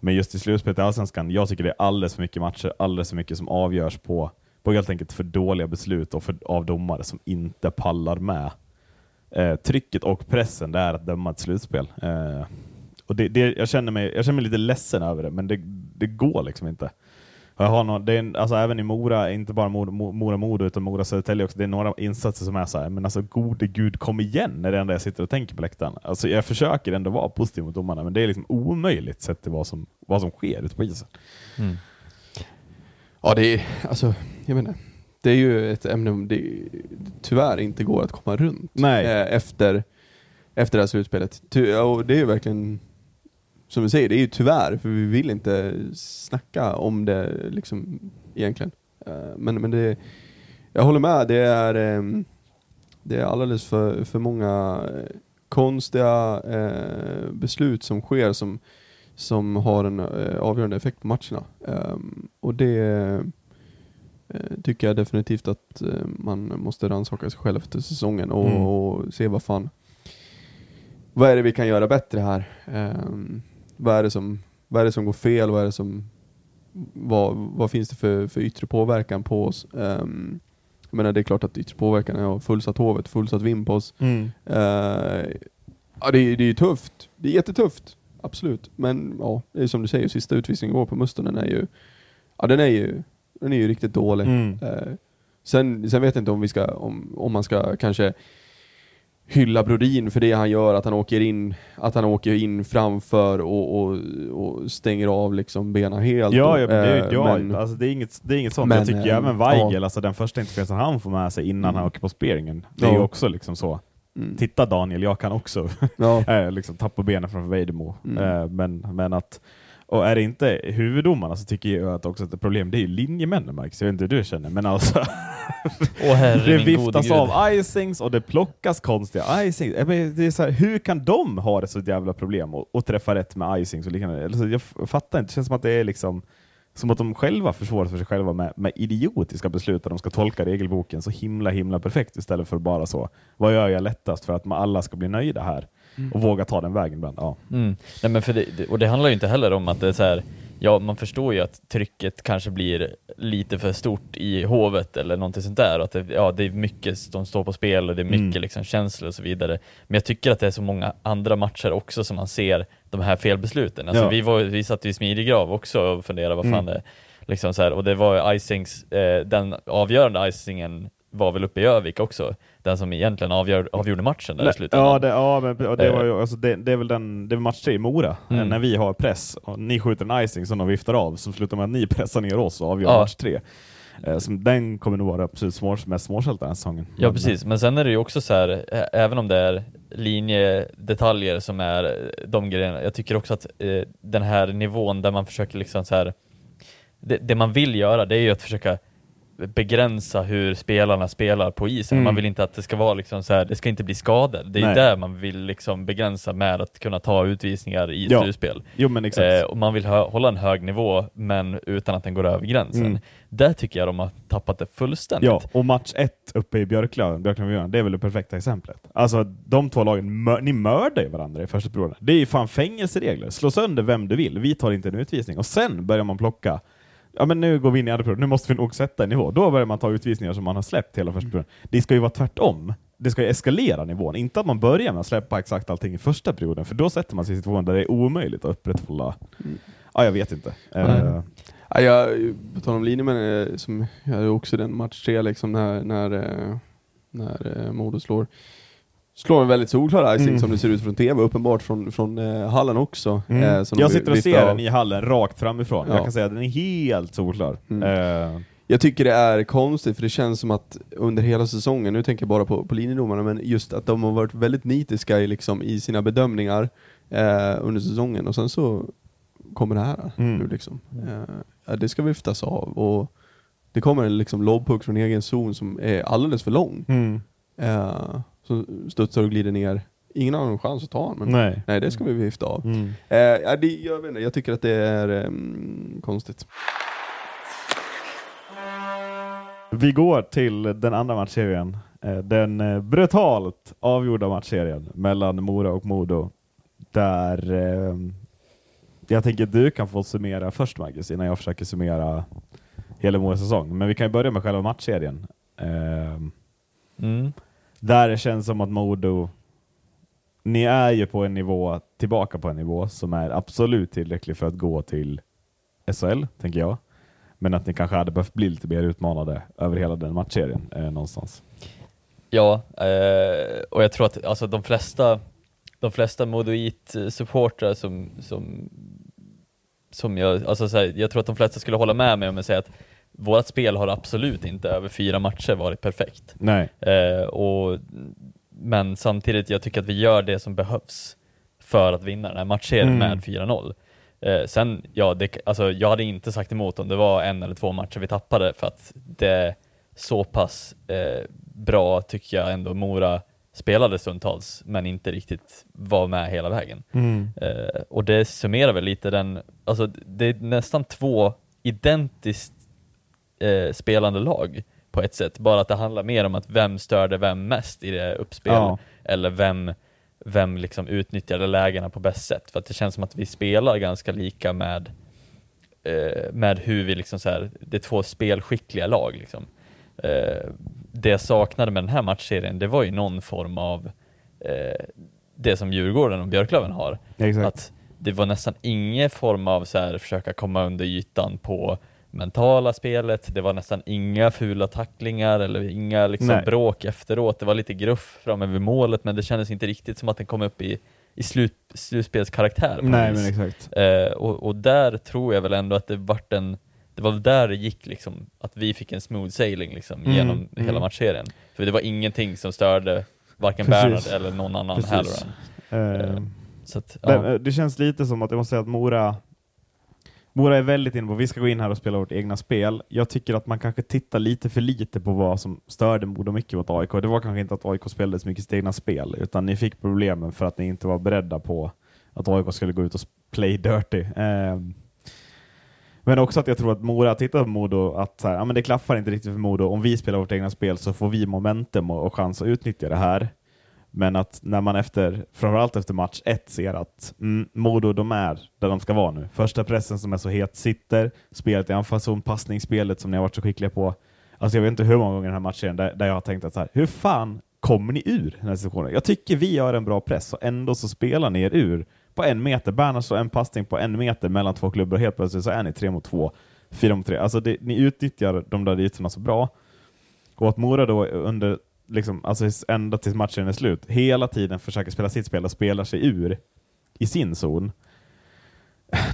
[SPEAKER 3] Men just i slutspelet i Allsvenskan, jag tycker det är alldeles för mycket matcher, alldeles för mycket som avgörs på, på helt enkelt för dåliga beslut och för, av domare som inte pallar med. Eh, trycket och pressen det är att döma ett slutspel. Eh, och det, det, jag, känner mig, jag känner mig lite ledsen över det, men det, det går liksom inte. Jag har någon, det är en, alltså även i Mora, inte bara Mora-Modo utan Mora-Södertälje också, det är några insatser som är så här, men alltså gode gud kom igen, är det enda jag sitter och tänker på läktaren. Alltså jag försöker ändå vara positiv mot domarna, men det är liksom omöjligt sett till vad som, vad som sker ute på isen.
[SPEAKER 4] Mm.
[SPEAKER 5] Ja, det är, alltså, jag menar, det är ju ett ämne det tyvärr inte går att komma runt
[SPEAKER 3] Nej.
[SPEAKER 5] Eh, efter, efter det här slutspelet. Ty, och det är ju verkligen som du säger, det är ju tyvärr, för vi vill inte snacka om det liksom egentligen. Eh, men, men det, jag håller med, det är, ehm, det är alldeles för, för många eh, konstiga eh, beslut som sker som, som har en avgörande effekt på matcherna. Ehm, och det tycker jag definitivt att man måste rannsaka sig själv efter säsongen och,
[SPEAKER 3] Mm.
[SPEAKER 5] och se vad fan vad är det vi kan göra bättre här? Um, vad, är det som, vad är det som går fel? Vad, är det som, vad, vad finns det för, för yttre påverkan på oss? Um, jag menar, det är klart att yttre påverkan är fullsatt hovet, fullsatt vind på oss.
[SPEAKER 3] Mm.
[SPEAKER 5] Uh, ja, det, är- det är ju tufft. Det är jättetufft. Absolut. Men ja, det är som du säger, sista utvisningen igår på Mustonen är ju, ja den är ju, den är ju riktigt dålig.
[SPEAKER 3] Mm.
[SPEAKER 5] Eh, sen, sen vet jag inte om vi ska, om, om man ska kanske hylla Brodin för det han gör, att han åker in, att han åker in framför och, och, och stänger av liksom benen helt.
[SPEAKER 3] Ja, ja, det,
[SPEAKER 5] Eh,
[SPEAKER 3] ja
[SPEAKER 5] men-
[SPEAKER 3] alltså det, är inget, det är inget sånt.
[SPEAKER 5] men,
[SPEAKER 3] jag tycker
[SPEAKER 5] eh,
[SPEAKER 3] även Weigel,
[SPEAKER 5] ja.
[SPEAKER 3] alltså den första interferensen han får med sig innan
[SPEAKER 5] Mm.
[SPEAKER 3] han åker på speringen, det är
[SPEAKER 5] Ja.
[SPEAKER 3] ju också liksom så.
[SPEAKER 5] Mm.
[SPEAKER 3] Titta Daniel, jag kan också
[SPEAKER 5] Ja.
[SPEAKER 3] eh, liksom tappa benen framför Vejdemo.
[SPEAKER 5] Mm.
[SPEAKER 3] Men, men att, och är det inte huvuddomarna så tycker jag att också att ett problem, det är ju linjemännen Marcus, jag vet inte hur du känner, men alltså
[SPEAKER 4] Åh herre
[SPEAKER 3] det viftas av icings och det plockas konstiga icings. Det är så här, hur kan de ha det så jävla problem och, och träffa rätt med icings och liknande? Alltså, jag fattar inte, det känns som att det är liksom som att de själva försvårar för sig själva med, med idiotiska beslut där de ska tolka regelboken så himla himla perfekt istället för bara så, vad gör jag lättast för att alla ska bli nöjda här? Och våga ta den vägen ibland. Ja.
[SPEAKER 4] Mm. Nej, men för det, och det handlar ju inte heller om att det är så här, ja man förstår ju att trycket kanske blir lite för stort i hovet eller någonting sånt där, att det, ja, det är mycket som står på spel och det är mycket
[SPEAKER 3] Mm.
[SPEAKER 4] liksom känslor och så vidare. Men jag tycker att det är så många andra matcher också som man ser de här felbesluten. Alltså
[SPEAKER 3] Ja.
[SPEAKER 4] vi, var, vi satt i smidig grav också och funderade vad fan
[SPEAKER 3] Mm.
[SPEAKER 4] det liksom så här, och det var ju icings, eh, den avgörande icingen var väl uppe i Övik också, den som egentligen avgör, avgjorde matchen där i slutändan.
[SPEAKER 3] Ja, det, ja men det,
[SPEAKER 4] Eh.
[SPEAKER 3] var ju, alltså det, det är väl den, det är match tre i Mora,
[SPEAKER 4] Mm.
[SPEAKER 3] eh, när vi har press och ni skjuter en icing som de viftar av, som slutar med att ni pressar ner oss och avgör
[SPEAKER 4] Ja.
[SPEAKER 3] match tre. Eh, som, den kommer nog vara absolut små, mest småskällt den här säsongen.
[SPEAKER 4] Ja precis, men sen är det ju också så här, även om det är linjedetaljer som är de grejerna, jag tycker också att eh, den här nivån där man försöker liksom så här det, det man vill göra det är ju att försöka begränsa hur spelarna spelar på isen.
[SPEAKER 3] Mm.
[SPEAKER 4] Man vill inte att det ska vara liksom så här, det ska inte bli skador. Det är
[SPEAKER 3] Nej.
[SPEAKER 4] där man vill liksom begränsa med att kunna ta utvisningar i
[SPEAKER 3] Ja,
[SPEAKER 4] slutspel.
[SPEAKER 3] Jo men exakt.
[SPEAKER 4] Eh, och man vill hålla en hög nivå, men utan att den går över gränsen.
[SPEAKER 3] Mm.
[SPEAKER 4] Där tycker jag de har tappat det fullständigt.
[SPEAKER 3] Ja, och match ett uppe i Björklöven, Björklöven det är väl det perfekta exemplet. Alltså de två lagen, mör, ni mördar ju varandra i första perioden. Det är ju fan fängelseregler. Slå sönder vem du vill, vi tar inte en utvisning. Och sen börjar man plocka Ja men nu går vi in i andra perioden, nu måste vi nog sätta en nivå. Då börjar man ta utvisningar som man har släppt hela första perioden. Det ska ju vara tvärtom. Det ska ju eskalera nivån, inte att man börjar med att släppa exakt allting i första perioden, för då sätter man sig i situationen där det är omöjligt att upprätthålla... Ja, jag vet inte. Eh,
[SPEAKER 5] Ja, jag, på tal om linjemän, eh, som jag hade också den match tre liksom när, när, eh, när Modo slår Slår en väldigt solklar icing
[SPEAKER 3] Mm.
[SPEAKER 5] som det ser ut från TV, uppenbart från, från eh, hallen också.
[SPEAKER 3] Mm.
[SPEAKER 5] Eh,
[SPEAKER 3] jag sitter och ser
[SPEAKER 5] av.
[SPEAKER 3] den i hallen rakt framifrån.
[SPEAKER 5] Ja.
[SPEAKER 3] Jag kan säga att den är helt solklar.
[SPEAKER 5] Mm.
[SPEAKER 3] Eh,
[SPEAKER 5] Jag tycker det är konstigt för det känns som att under hela säsongen, nu tänker jag bara på, på linjedomarna, men just att de har varit väldigt nitiska i, liksom, i sina bedömningar eh, under säsongen och sen så kommer det här
[SPEAKER 3] Mm.
[SPEAKER 5] nu liksom. Eh, det ska viftas av och det kommer en liksom lobpuck från egen zon som är alldeles för lång. Som studsar och glider ner. Ingen har någon chans att ta men nej.
[SPEAKER 3] Nej.
[SPEAKER 5] det ska vi vifta av.
[SPEAKER 3] Mm.
[SPEAKER 5] Eh, ja, det, jag, vet inte, jag tycker att det är ehm, konstigt.
[SPEAKER 3] Vi går till den andra matchserien. Eh, Den eh, brutalt avgjorda matchserien mellan Mora och Modo. Där eh, jag tänker att du kan få summera först Marcus, innan jag försöker summera hela Moras säsong. Men vi kan ju börja med själva matchserien. Eh,
[SPEAKER 4] Mm.
[SPEAKER 3] Där det känns som att Modo, ni är ju på en nivå, tillbaka på en nivå som är absolut tillräcklig för att gå till SHL, tänker jag. Men att ni kanske hade behövt bli lite mer utmanade över hela den matchserien eh, någonstans.
[SPEAKER 4] Ja, eh, och jag tror att alltså, de flesta, de flesta Modoit-supportrar eh, som, som, som jag, alltså, så här, jag tror att de flesta skulle hålla med mig om jag säger att vårt spel har absolut inte över fyra matcher varit perfekt.
[SPEAKER 3] Nej.
[SPEAKER 4] Eh, och, men samtidigt, jag tycker att vi gör det som behövs för att vinna den här matchserien
[SPEAKER 3] Mm.
[SPEAKER 4] med 4-0. Eh, sen, ja, det, alltså, jag hade inte sagt emot om det var en eller två matcher vi tappade för att det är så pass eh, bra tycker jag ändå Mora spelade stundtals men inte riktigt var med hela vägen.
[SPEAKER 3] Mm.
[SPEAKER 4] Eh, och det summerar väl lite den, alltså det är nästan två identiskt eh, spelande lag på ett sätt, bara att det handlar mer om att vem störde vem mest i det uppspel,
[SPEAKER 3] Ja.
[SPEAKER 4] eller vem, vem liksom utnyttjade lägena på bäst sätt. För att det känns som att vi spelar ganska lika med, eh, med hur vi liksom så här, det är två spelskickliga lag liksom. Eh, det jag saknade med den här matchserien, det var ju någon form av eh, det som Djurgården och Björklöven har.
[SPEAKER 3] Exakt.
[SPEAKER 4] Att det var nästan ingen form av så här, försöka komma under ytan på mentala spelet, det var nästan inga fula tacklingar eller inga liksom
[SPEAKER 3] Nej.
[SPEAKER 4] bråk efteråt, det var lite gruff framme vid målet men det kändes inte riktigt som att den kom upp i, i slut, slutspelskaraktär
[SPEAKER 3] Nej men exakt.
[SPEAKER 4] Eh, och, och där tror jag väl ändå att det vart en det var där det gick liksom, att vi fick en smooth sailing liksom
[SPEAKER 3] Mm,
[SPEAKER 4] genom
[SPEAKER 3] mm.
[SPEAKER 4] hela matchserien. För det var ingenting som störde varken
[SPEAKER 3] Precis.
[SPEAKER 4] Bernhard eller någon annan
[SPEAKER 3] Precis.
[SPEAKER 4] heller.
[SPEAKER 3] Eh,
[SPEAKER 4] Så att, ja.
[SPEAKER 3] eh, Det känns lite som att jag måste säga att Mora Mora är väldigt inne på vi ska gå in här och spela vårt egna spel. Jag tycker att man kanske tittar lite för lite på vad som störde Modo mycket mot AIK. Det var kanske inte att AIK spelade så mycket sitt egna spel, utan ni fick problemen för att ni inte var beredda på att AIK skulle gå ut och play dirty. Ehm, men också att jag tror att Mora tittar på Modo att så här, ja, men det klaffar inte riktigt för Modo. Om vi spelar vårt egna spel så får vi momentum och, och chans att utnyttja det här. Men att när man efter, framförallt efter match ett ser att mm, Modo, de är där de ska vara nu. Första pressen som är så het sitter, spelet i anfallszon, passningsspelet som ni har varit så skickliga på. Alltså jag vet inte hur många gånger i den här matchen där, där jag har tänkt att så här, hur fan kommer ni ur den här situationen? Jag tycker vi har en bra press och ändå så spelar ni er ur på en meter. Bernhard slår en passning på en meter mellan två klubbor och helt plötsligt så är ni tre mot två, fyra mot tre. Alltså det, ni utnyttjar de där ytorna så bra. Och att Mora då under, liksom, alltså ända tills matchen är slut, hela tiden försöker spela sitt spel och spelar sig ur i sin zon.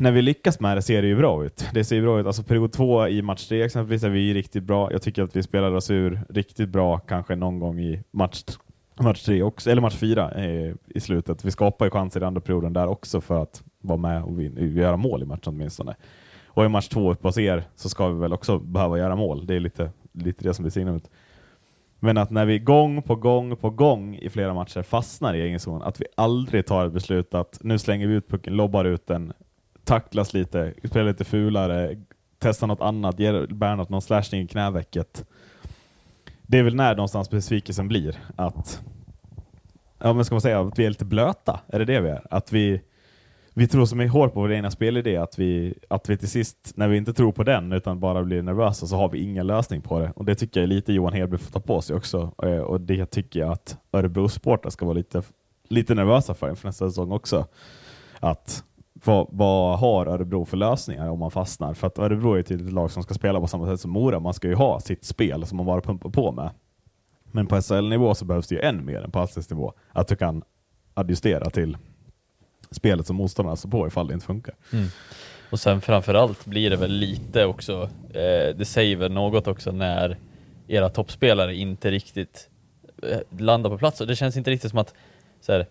[SPEAKER 3] När vi lyckas med det ser det ju bra ut. Det ser ju bra ut. Alltså period två i match tre exempelvis är vi riktigt bra. Jag tycker att vi spelade oss ur riktigt bra, kanske någon gång i match, match tre också, eller match fyra eh, i slutet. Vi skapar ju chanser i andra perioden där också för att vara med och eh, göra mål i matchen åtminstone. Och i match två uppe hos er så ska vi väl också behöva göra mål. Det är lite, lite det som blir signumet. Men att när vi gång på gång på gång i flera matcher fastnar i egen zon, att vi aldrig tar ett beslut att nu slänger vi ut pucken, lobbar ut den, tacklas lite, spelar lite fulare, testar något annat, ger Bernhardt någon slashning i knävecket. Det är väl när någonstans besvikelsen blir att, ja men ska man säga, att vi är lite blöta, är det det vi är? Att vi, vi tror så mycket hårt på vår egna spelidé att vi, att vi till sist, när vi inte tror på den utan bara blir nervösa så har vi ingen lösning på det. Och det tycker jag är lite Johan Hedberg får ta på sig också. Eh, och det tycker jag att Örebro-sportare ska vara lite, lite nervösa för inför nästa säsong också. Att vad, vad har Örebro för lösningar om man fastnar? För att Örebro är ett lag som ska spela på samma sätt som Mora. Man ska ju ha sitt spel som man bara pumpar på med. Men på SHL-nivå så behövs det ju än mer än på allsvensk nivå. Att du kan adjustera till spelet som motståndarna står på ifall det inte funkar. Mm.
[SPEAKER 4] Och sen framförallt blir det väl lite också, eh, det säger väl något också när era toppspelare inte riktigt eh, landar på plats. Och det känns inte riktigt som att, så här,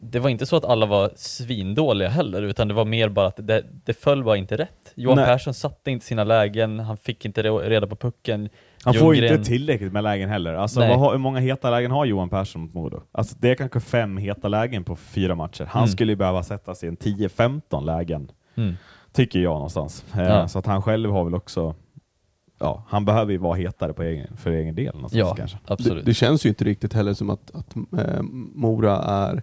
[SPEAKER 4] det var inte så att alla var svindåliga heller, utan det var mer bara att det, det föll bara inte rätt. Johan
[SPEAKER 3] Nej.
[SPEAKER 4] Persson satte inte sina lägen, han fick inte re- reda på pucken.
[SPEAKER 3] Han får
[SPEAKER 4] Ljunggren-
[SPEAKER 3] inte tillräckligt med lägen heller. Alltså, vad hur många heta lägen har Johan Persson mot Modo? Alltså, det är kanske fem heta lägen på fyra matcher. Han
[SPEAKER 4] Mm.
[SPEAKER 3] skulle ju behöva sätta sig i en 10-15 lägen,
[SPEAKER 4] Mm.
[SPEAKER 3] tycker jag någonstans. Eh,
[SPEAKER 4] Ja.
[SPEAKER 3] Så att han själv har väl också, ja, han behöver ju vara hetare på egen, för egen del
[SPEAKER 4] Ja,
[SPEAKER 3] kanske.
[SPEAKER 5] Det,
[SPEAKER 4] absolut.
[SPEAKER 5] det känns ju inte riktigt heller som att, att eh, Mora är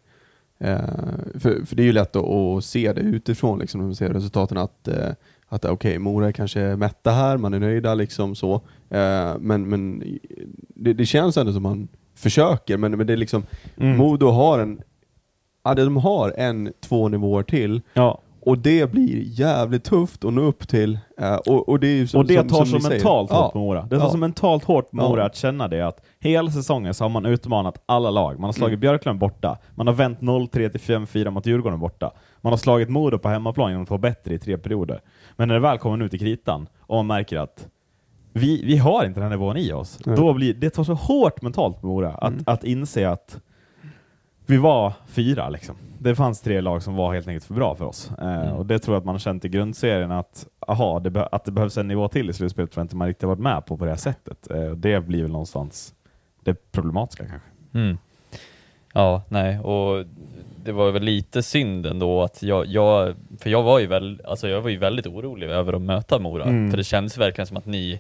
[SPEAKER 5] eh, för, för det är ju lätt att, att se det utifrån, liksom, när man ser resultaten, att, eh, att okej, Mora är kanske mätta här, man är nöjda, liksom så. Men men det, det känns ändå som man försöker, men, men det är liksom,
[SPEAKER 3] Mm.
[SPEAKER 5] Modo har en, ja, de har en, två nivåer till,
[SPEAKER 3] Ja.
[SPEAKER 5] Och det blir jävligt tufft att nå upp till. eh, och, och det, som,
[SPEAKER 3] Och det
[SPEAKER 5] som,
[SPEAKER 3] tar
[SPEAKER 5] som
[SPEAKER 3] så
[SPEAKER 5] säger.
[SPEAKER 3] mentalt
[SPEAKER 5] Ja.
[SPEAKER 3] hårt på Mora. Det tar
[SPEAKER 5] Ja.
[SPEAKER 3] så mentalt hårt på
[SPEAKER 5] Ja.
[SPEAKER 3] Mora att känna det att hela säsongen så har man utmanat alla lag. Man har slagit
[SPEAKER 5] Mm.
[SPEAKER 3] Björklund borta, man har vänt 0-3 till 5-4 mot Djurgården borta. Man har slagit Modo på hemmaplan genom att vara bättre i tre perioder. Men när det väl kommer ut i kritan och man märker att vi, vi har inte den här nivån i oss,
[SPEAKER 5] Nej.
[SPEAKER 3] då blir det tar så hårt mentalt på Mora att,
[SPEAKER 5] Mm.
[SPEAKER 3] att inse att vi var fyra liksom. Det fanns tre lag som var helt enkelt för bra för oss. Eh,
[SPEAKER 4] Mm.
[SPEAKER 3] och det tror jag att man har känt i grundserien att, aha, det att det behövs en nivå till i slutspelet tror jag inte man riktigt varit med på på det här sättet. Eh, det blir väl någonstans det problematiska kanske.
[SPEAKER 4] Mm. Ja, nej, och det var väl lite synd ändå att jag, jag för jag var ju väl, alltså jag var ju väldigt orolig över att möta Mora,
[SPEAKER 3] Mm.
[SPEAKER 4] för det känns verkligen som att ni,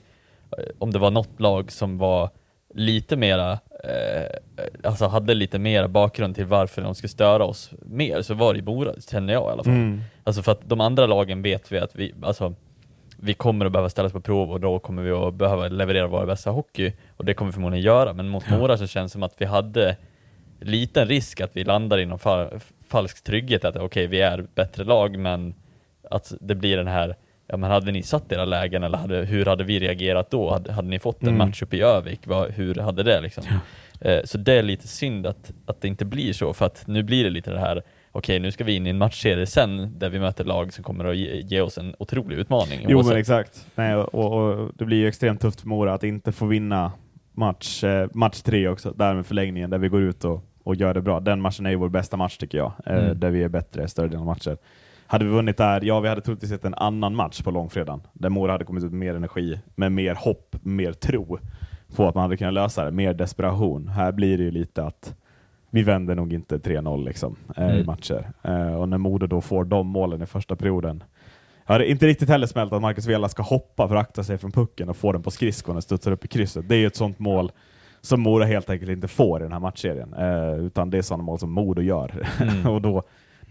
[SPEAKER 4] eh, om det var något lag som var lite mera, eh, alltså hade lite mera bakgrund till varför de skulle störa oss mer, så var det ju Mora, känner jag i alla fall.
[SPEAKER 3] Mm.
[SPEAKER 4] Alltså för att de andra lagen vet vi att vi, alltså vi kommer att behöva ställas på prov och då kommer vi att behöva leverera vår bästa hockey och det kommer vi förmodligen göra, men mot Mora så känns det som att vi hade liten risk att vi landar i någon fa- falsk trygghet att okej, vi är bättre lag, men att det blir den här Ja men hade ni satt era lägen eller hade, hur hade vi reagerat då? Hade, hade ni fått en
[SPEAKER 3] Mm.
[SPEAKER 4] match uppe i Övik? Vad, hur hade det liksom? Eh, så det är lite synd att, att det inte blir så, för att nu blir det lite det här okej nu ska vi in i en matchserie sen där vi möter lag som kommer att ge, ge oss en otrolig utmaning.
[SPEAKER 3] Jo men exakt. Nej, och, och det blir ju extremt tufft för Mora att inte få vinna match, eh, match tre också, där med förlängningen, där vi går ut och, och gör det bra. Den matchen är ju vår bästa match tycker jag, eh,
[SPEAKER 4] Mm.
[SPEAKER 3] där vi är bättre större delen av matcher. Hade vi vunnit där, ja vi hade troligtvis sett en annan match på långfredagen, där Mora hade kommit ut med mer energi, med mer hopp, mer tro på att man hade kunnat lösa det, mer desperation. Här blir det ju lite att vi vänder nog inte 3-0 liksom, eh, i
[SPEAKER 4] Mm.
[SPEAKER 3] matcher. Eh, och när Modo då får de målen i första perioden, jag hade inte riktigt heller smält att Marcus Vela ska hoppa för att akta sig från pucken och få den på skridskon och studsar upp i krysset. Det är ju ett sånt mål som Mora helt enkelt inte får i den här matchserien. Eh, utan det är sådana mål som Modo gör.
[SPEAKER 4] Mm.
[SPEAKER 3] och då,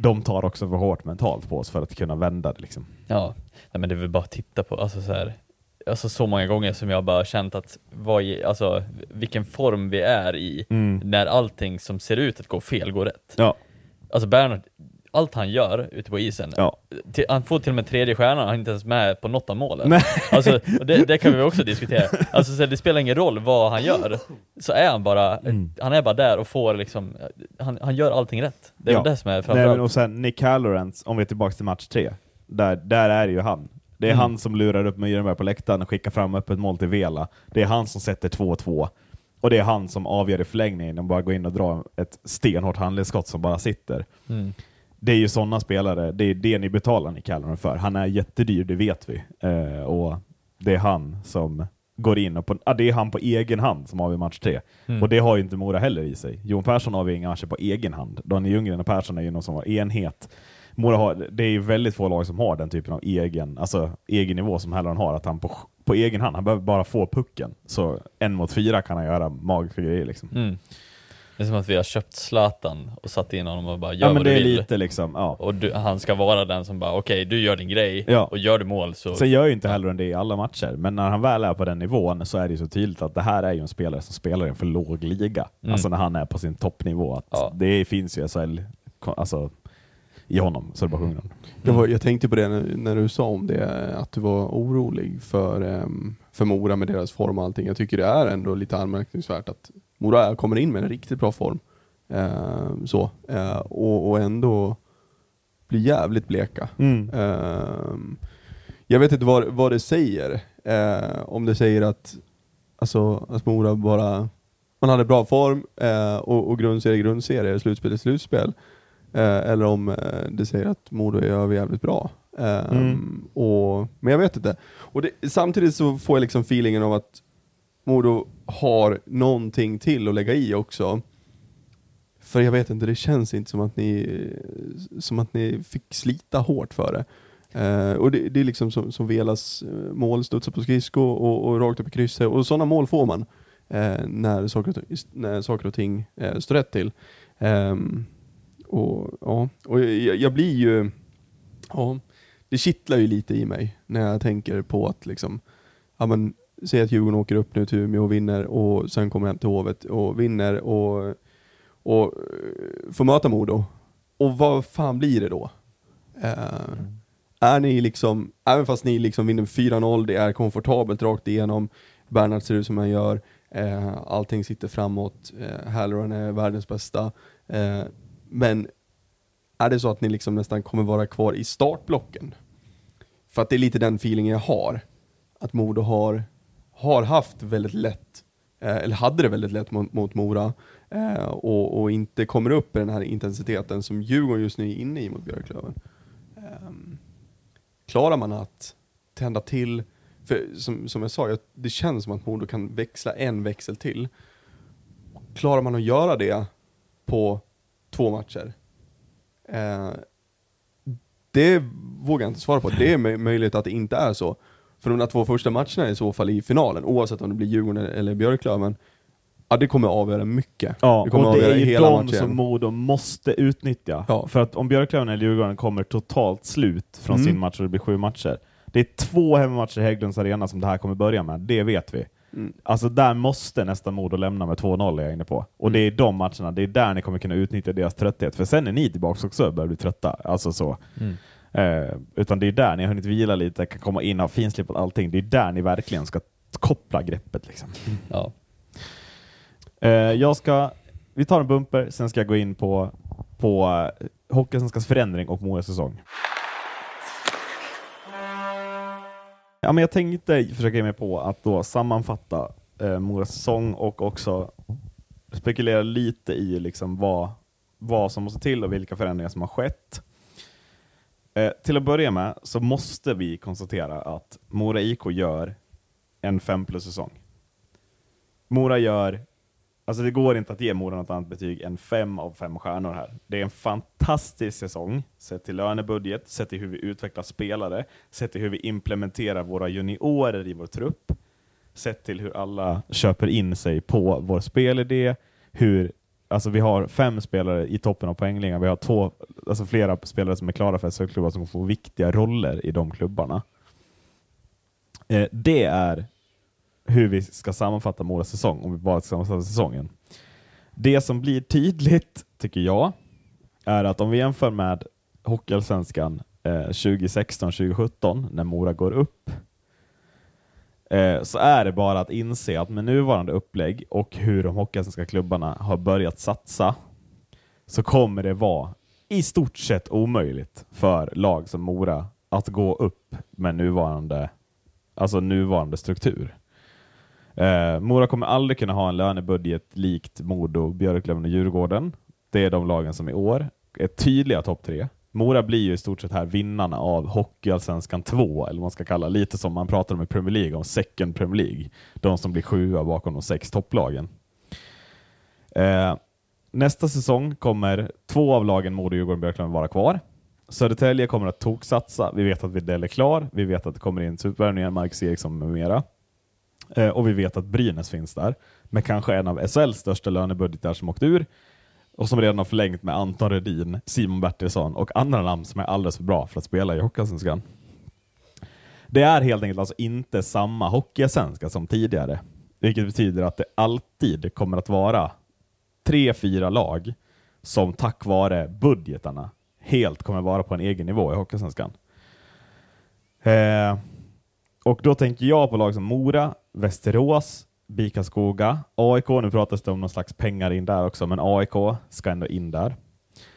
[SPEAKER 3] de tar också för hårt mentalt på oss för att kunna vända det. Liksom.
[SPEAKER 4] Ja, nej, men det är väl bara att titta på, alltså så här, alltså så många gånger som jag bara känt att vad, alltså, vilken form vi är i när allting som ser ut att gå fel går rätt.
[SPEAKER 3] Ja.
[SPEAKER 4] Alltså Bernhard, allt han gör ute på isen,
[SPEAKER 3] Ja.
[SPEAKER 4] till, han får till och med tredje stjärnan, han är inte ens med på något av målen.
[SPEAKER 3] Nej.
[SPEAKER 4] Alltså, det, det kan vi också diskutera. Alltså, så det spelar ingen roll vad han gör, så är han bara,
[SPEAKER 3] Mm.
[SPEAKER 4] han är bara där och får liksom, han, han gör allting rätt. Det är
[SPEAKER 3] Ja.
[SPEAKER 4] det som är
[SPEAKER 3] Nej,
[SPEAKER 4] framförallt.
[SPEAKER 3] men och sen Nick Halloran, om vi är tillbaka till match tre, där, där är det ju han. Det är
[SPEAKER 4] Mm.
[SPEAKER 3] han som lurar upp Myrenberg på läktaren och skickar fram öppet mål till Vela. Det är han som sätter 2-2. Och det är han som avgör i förlängningen och bara går in och drar ett stenhårt handledsskott som bara sitter.
[SPEAKER 4] Mm.
[SPEAKER 3] Det är ju sådana spelare, det är det ni betalar Nick Halloran för. Han är jättedyr, det vet vi. Eh, och det är han som går in och på, ah, det är han på egen hand som avgör match tre.
[SPEAKER 4] Mm.
[SPEAKER 3] Och det har ju inte Mora heller i sig. Jon Persson avgör inga matcher på egen hand. Daniel Ljunggren och Persson är ju någon som har enhet. Mora har, det är ju väldigt få lag som har den typen av egen, alltså egen nivå som Halloran har, att han på, på egen hand, han behöver bara få pucken. Så en mot fyra kan han göra magiska grejer liksom.
[SPEAKER 4] Mm. Det är som att vi har köpt Zlatan och satt in honom och bara gör
[SPEAKER 3] Ja men
[SPEAKER 4] vad
[SPEAKER 3] det
[SPEAKER 4] du
[SPEAKER 3] är
[SPEAKER 4] vill.
[SPEAKER 3] lite liksom, ja.
[SPEAKER 4] Och du, han ska vara den som bara, okej du gör din grej,
[SPEAKER 3] Ja.
[SPEAKER 4] och gör du mål så...
[SPEAKER 3] Sen gör ju inte Halloran det i alla matcher, men när han väl är på den nivån så är det ju så tydligt att det här är ju en spelare som spelar i en för låg liga.
[SPEAKER 4] Mm.
[SPEAKER 3] Alltså när han är på sin toppnivå. Att
[SPEAKER 4] Ja.
[SPEAKER 3] Det finns ju SHL, alltså, i honom så det bara sjunger om.
[SPEAKER 5] Jag, var, jag tänkte på det när, när du sa om det, att du var orolig för, um, för Mora med deras form och allting. Jag tycker det är ändå lite anmärkningsvärt att Mora kommer in med en riktigt bra form. Ehm, så, eh, och, och ändå blir jävligt bleka.
[SPEAKER 3] Mm.
[SPEAKER 5] Ehm, jag vet inte vad, vad det säger. Eh, om det säger att, alltså, att Mora bara man hade bra form eh, och, och grundserie grundserie, slutspel är slutspel. Eh, eller om eh, det säger att Modo är över jävligt bra. Eh,
[SPEAKER 3] Mm.
[SPEAKER 5] och, men jag vet inte. Och det, samtidigt så får jag liksom feelingen av att Modo har någonting till att lägga i också. För jag vet inte, det känns inte som att ni, som att ni fick slita hårt för det. Uh, och det, det är liksom som, som Velas eh, mål, studsa på skridsko och, och rakt upp i krysset. Och sådana mål får man uh, när, saker och, ting- när saker och ting uh, står rätt till. Um, och ja, och jag, jag blir ju, ja, det kittlar ju lite i mig när jag tänker på att liksom, ja men, säg att Djurgården åker upp nu till Umeå och vinner och sen kommer hem till Hovet och vinner och, och eh, får möta Modo. Och vad fan blir det då? Eh, Är ni liksom, även fast ni liksom vinner med 4-0, det är komfortabelt rakt igenom, Bernhard ser ut som han gör, uh, allting sitter framåt, uh, Halloran är världens bästa, Uh, men är det så att ni liksom nästan kommer vara kvar i startblocken? För att det är lite den feelingen jag har, att Modo har, har haft väldigt lätt, eh, eller hade det väldigt lätt mot, mot Mora, eh, och, och inte kommer upp i den här intensiteten som Djurgården just nu är inne i mot Björklöven. Ehm, klarar man att tända till, för som, som jag sa, jag, det känns som att Modo kan växla en växel till. Klarar man att göra det på två matcher? Eh, det vågar jag inte svara på. Det är möjligt att det inte är så. För de där två första matcherna i så fall i finalen, oavsett om det blir Djurgården eller Björklöven, ja det kommer avgöra mycket.
[SPEAKER 3] Ja,
[SPEAKER 5] det kommer
[SPEAKER 3] och det är ju
[SPEAKER 5] hela
[SPEAKER 3] de
[SPEAKER 5] matchen.
[SPEAKER 3] som Modo måste utnyttja.
[SPEAKER 5] Ja.
[SPEAKER 3] För att om Björklöven eller Djurgården kommer totalt slut från
[SPEAKER 5] Mm.
[SPEAKER 3] sin match och det blir sju matcher. Det är två hemmamatcher i Hägglunds arena som det här kommer börja med, det vet vi.
[SPEAKER 5] Mm.
[SPEAKER 3] Alltså där måste nästan Modo lämna med 2-0 är jag inne på. Och det är de matcherna, det är där ni kommer kunna utnyttja deras trötthet. För sen är ni tillbaka också och börjar bli trötta. Alltså så.
[SPEAKER 4] Mm.
[SPEAKER 3] Eh, utan det är där ni har hunnit vila lite, kan komma in och ha finslipat allting. Det är där ni verkligen ska koppla greppet. Liksom.
[SPEAKER 4] Ja.
[SPEAKER 3] Eh, jag ska, vi tar en bumper, sen ska jag gå in på, på uh, Hockeysvenskans förändring och Moras säsong. Ja, men jag tänkte försöka ge mig på att då sammanfatta eh, Moras säsong och också spekulera lite i liksom vad, vad som måste till och vilka förändringar som har skett. Eh, till att börja med så måste vi konstatera att Mora IK gör en 5 plus säsong. Mora gör, alltså det går inte att ge Mora något annat betyg än fem av fem stjärnor här. Det är en fantastisk säsong, sett till lönebudget, sett till hur vi utvecklar spelare, sett till hur vi implementerar våra juniorer i vår trupp, sett till hur alla köper in sig på vår spelidé, hur Alltså vi har fem spelare i toppen av poängligan, vi har två, alltså flera spelare som är klara för SHL-klubbar som får viktiga roller i de klubbarna. Eh, det är hur vi ska sammanfatta Moras säsong, om vi bara ska sammanfatta säsongen. Det som blir tydligt, tycker jag, är att om vi jämför med Hockeyallsvenskan eh, 2016-2017, när Mora går upp, eh, så är det bara att inse att med nuvarande upplägg och hur de hockeyallsvenska klubbarna har börjat satsa, så kommer det vara i stort sett omöjligt för lag som Mora att gå upp med nuvarande, alltså nuvarande struktur. Eh, Mora kommer aldrig kunna ha en lönebudget likt Modo, Björklöven och Djurgården. Det är de lagen som i år är tydliga topp tre. Mora blir ju i stort sett här vinnarna av Hockeyallsvenskan 2, eller vad man ska kalla lite som man pratar om i Premier League, om second Premier League. De som blir sjua bakom de sex topplagen. Eh, nästa säsong kommer två av lagen, Modo, Djurgården och Björklöven, vara kvar. Södertälje kommer att toksatsa. Vi vet att Widell är klar. Vi vet att det kommer in supervärvningar, Marcus Eriksson med mera. Eh, och vi vet att Brynäs finns där, med kanske en av SHLs största lönebudgetar som åkt ur, och som redan har förlängt med Anton Rödin, Simon Bertilsson och andra namn som är alldeles för bra för att spela i Hockeyallsvenskan. Det är helt enkelt alltså inte samma Hockeyallsvenska som tidigare, vilket betyder att det alltid kommer att vara tre, fyra lag som tack vare budgetarna helt kommer vara på en egen nivå i Hockeysvenskan. Eh, och då tänker jag på lag som Mora, Västerås, Bikaskoga, AIK. Nu pratas det om någon slags pengar in där också, men AIK ska ändå in där.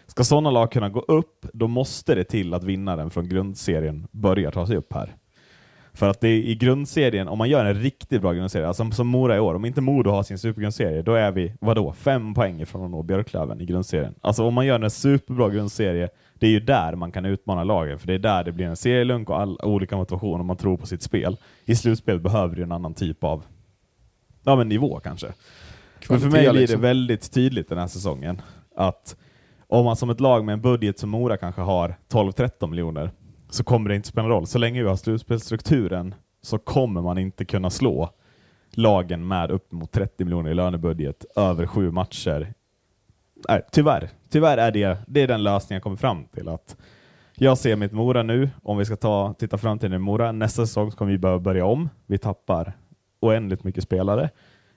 [SPEAKER 3] Ska sådana lag kunna gå upp, då måste det till att vinnaren från grundserien börjar ta sig upp här. För att det är i grundserien, om man gör en riktigt bra grundserie, alltså som Mora i år, om inte Modo har sin supergrundserie, då är vi, vadå, fem poäng ifrån att nå Björklöven i grundserien. Alltså om man gör en superbra grundserie, det är ju där man kan utmana lagen, för det är där det blir en serielunk och all, olika motivation om man tror på sitt spel. I slutspel behöver du en annan typ av ja, men nivå kanske. Men för mig blir det
[SPEAKER 5] liksom.
[SPEAKER 3] väldigt tydligt den här säsongen att om man som ett lag med en budget som Mora kanske har 12-13 miljoner så kommer det inte spela någon roll. Så länge vi har slutspelsstrukturen så kommer man inte kunna slå lagen med upp mot 30 miljoner i lönebudget över sju matcher. Nej, tyvärr. Tyvärr är det, det är den lösningen jag kommer fram till. att Jag ser mitt Mora nu, om vi ska ta, titta framtiden i Mora, nästa säsong kommer vi behöva börja om. Vi tappar oändligt mycket spelare.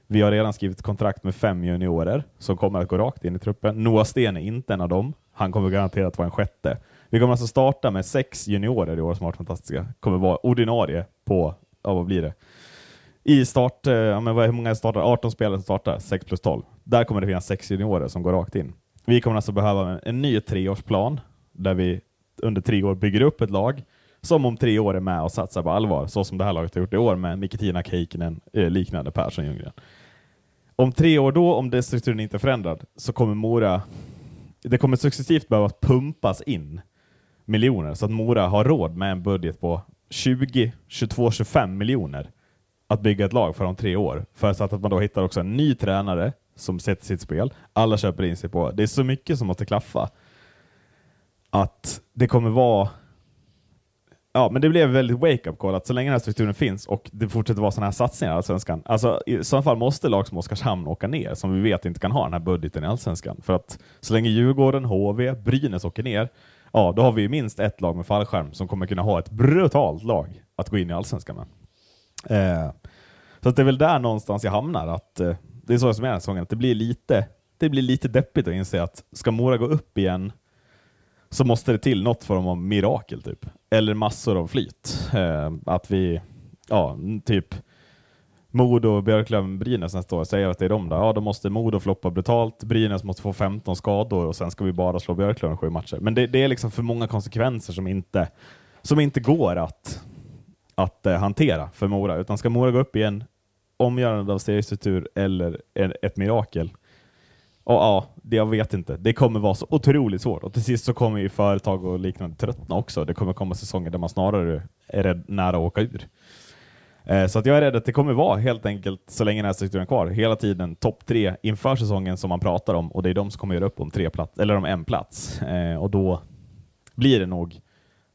[SPEAKER 3] Vi har redan skrivit kontrakt med fem juniorer som kommer att gå rakt in i truppen. Noah Sten är inte en av dem. Han kommer garanterat vara en sjätte. Vi kommer alltså starta med sex juniorer i år som har varit fantastiska. Kommer vara ordinarie på, ja vad blir det? I start, eh, ja, men hur många startar? 18 spelare som startar, 6 plus 12. Där kommer det finnas sex juniorer som går rakt in. Vi kommer alltså behöva en, en ny treårsplan där vi under tre år bygger upp ett lag som om tre år är med och satsar på allvar, så som det här laget har gjort i år med Mikatina Heikkinen, eh, liknande Persson Ljunggren. Om tre år då, om den strukturen inte är förändrad, så kommer Mora det kommer successivt behöva pumpas in miljoner så att Mora har råd med en budget på 20, 22, 25 miljoner att bygga ett lag för om tre år. För så att man då hittar också en ny tränare som sätter sitt spel. Alla köper in sig på. Det är så mycket som måste klaffa att det kommer vara Ja, men det blev väldigt wake-up call att så länge den här strukturen finns och det fortsätter vara sådana här satsningar i Allsvenskan, alltså i så fall måste lag som Oskarshamn åka ner, som vi vet inte kan ha den här budgeten i Allsvenskan. För att så länge Djurgården, HV, Brynäs åker ner, ja, då har vi ju minst ett lag med fallskärm som kommer kunna ha ett brutalt lag att gå in i Allsvenskan med. Eh, så att det är väl där någonstans jag hamnar, att eh, det är så som är den här säsongen, att det blir lite, det blir lite deppigt att inse att ska Mora gå upp igen så måste det till något form av mirakel typ. Eller massor av flyt. Eh, att vi, ja, typ Modo, Björklöven, Brynäs nästa år, säger att det är de där. Ja, då måste Modo floppa brutalt, Brynäs måste få 15 skador och sen ska vi bara slå Björklöven sju matcher. Men det, det är liksom för många konsekvenser som inte, som inte går att, att eh, hantera för Mora. Utan ska Mora gå upp i en omgörande av seriestruktur eller en, ett mirakel, och ja, det, jag vet inte. Det kommer vara så otroligt svårt. Och till sist så kommer ju företag och liknande tröttna också. Det kommer komma säsonger där man snarare är rädd, nära att åka ur. Eh, så att jag är rädd att det kommer vara helt enkelt, så länge den här strukturen är kvar, hela tiden topp tre inför säsongen som man pratar om och det är de som kommer göra upp om tre plats, eller om en plats. Eh, och då blir det nog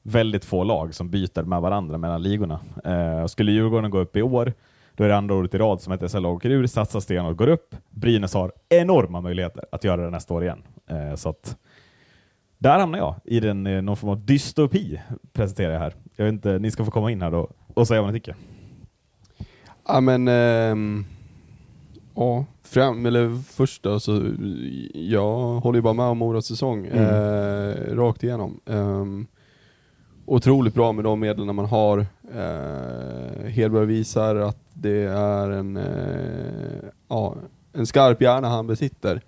[SPEAKER 3] väldigt få lag som byter med varandra mellan ligorna. Eh, skulle Djurgården gå upp i år då är det andra året i rad som ett SL-lag åker ur, satsar sten och går upp. Brynäs har enorma möjligheter att göra det nästa år igen. Eh, så att där hamnar jag i den, eh, någon form av dystopi, presenterar jag här. Jag vet inte, ni ska få komma in här då och säga vad ni tycker.
[SPEAKER 5] Ja men, ehm, ja, fram, eller först då, så jag håller ju bara med om Moras säsong,
[SPEAKER 3] Mm.
[SPEAKER 5] eh, rakt igenom. Ehm, otroligt bra med de medlen man har. Eh, Hedberg visar att det är en, eh, ja, en skarp hjärna han besitter.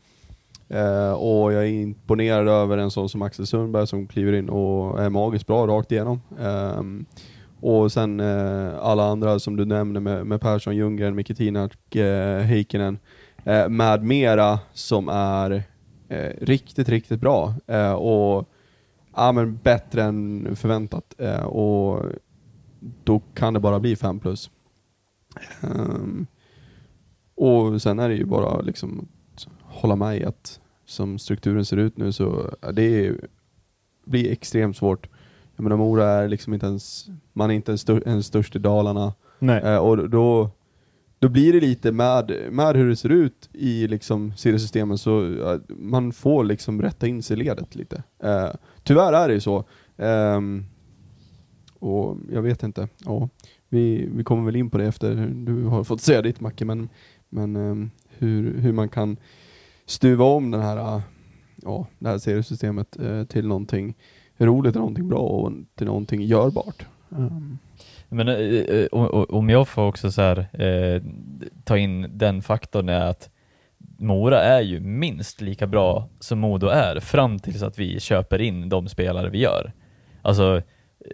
[SPEAKER 5] Eh, och jag är imponerad över en sån som Axel Sundberg som kliver in och är magiskt bra rakt igenom. Eh, och sen eh, alla andra som du nämnde med, med Persson, Ljunggren, Micke Tinak, eh, Heikkinen, eh, med mera som är eh, riktigt, riktigt bra. Eh, och ja, men bättre än förväntat. Eh, och då kan det bara bli 5 plus. Ehm, och sen är det ju bara liksom att hålla med i att som strukturen ser ut nu så det är, blir extremt svårt. Jag menar Mora är liksom inte ens, man är inte en, stör, en störst i Dalarna. Eh, och då, då blir det lite med, med hur det ser ut i liksom seriesystemen så ja, man får liksom rätta in sig i ledet lite. Eh, tyvärr är det ju så. Ehm, och jag vet inte. Ja, vi, vi kommer väl in på det efter du har fått säga ditt Macke, men, men ehm, hur, hur man kan stuva om den här äh, ja, det här seriesystemet eh, till någonting roligt någonting bra och till någonting görbart. Um,
[SPEAKER 4] Men eh, eh om jag får också så här, eh, ta in den faktorn är att Mora är ju minst lika bra som Modo är fram tills att vi köper in de spelare vi gör. Alltså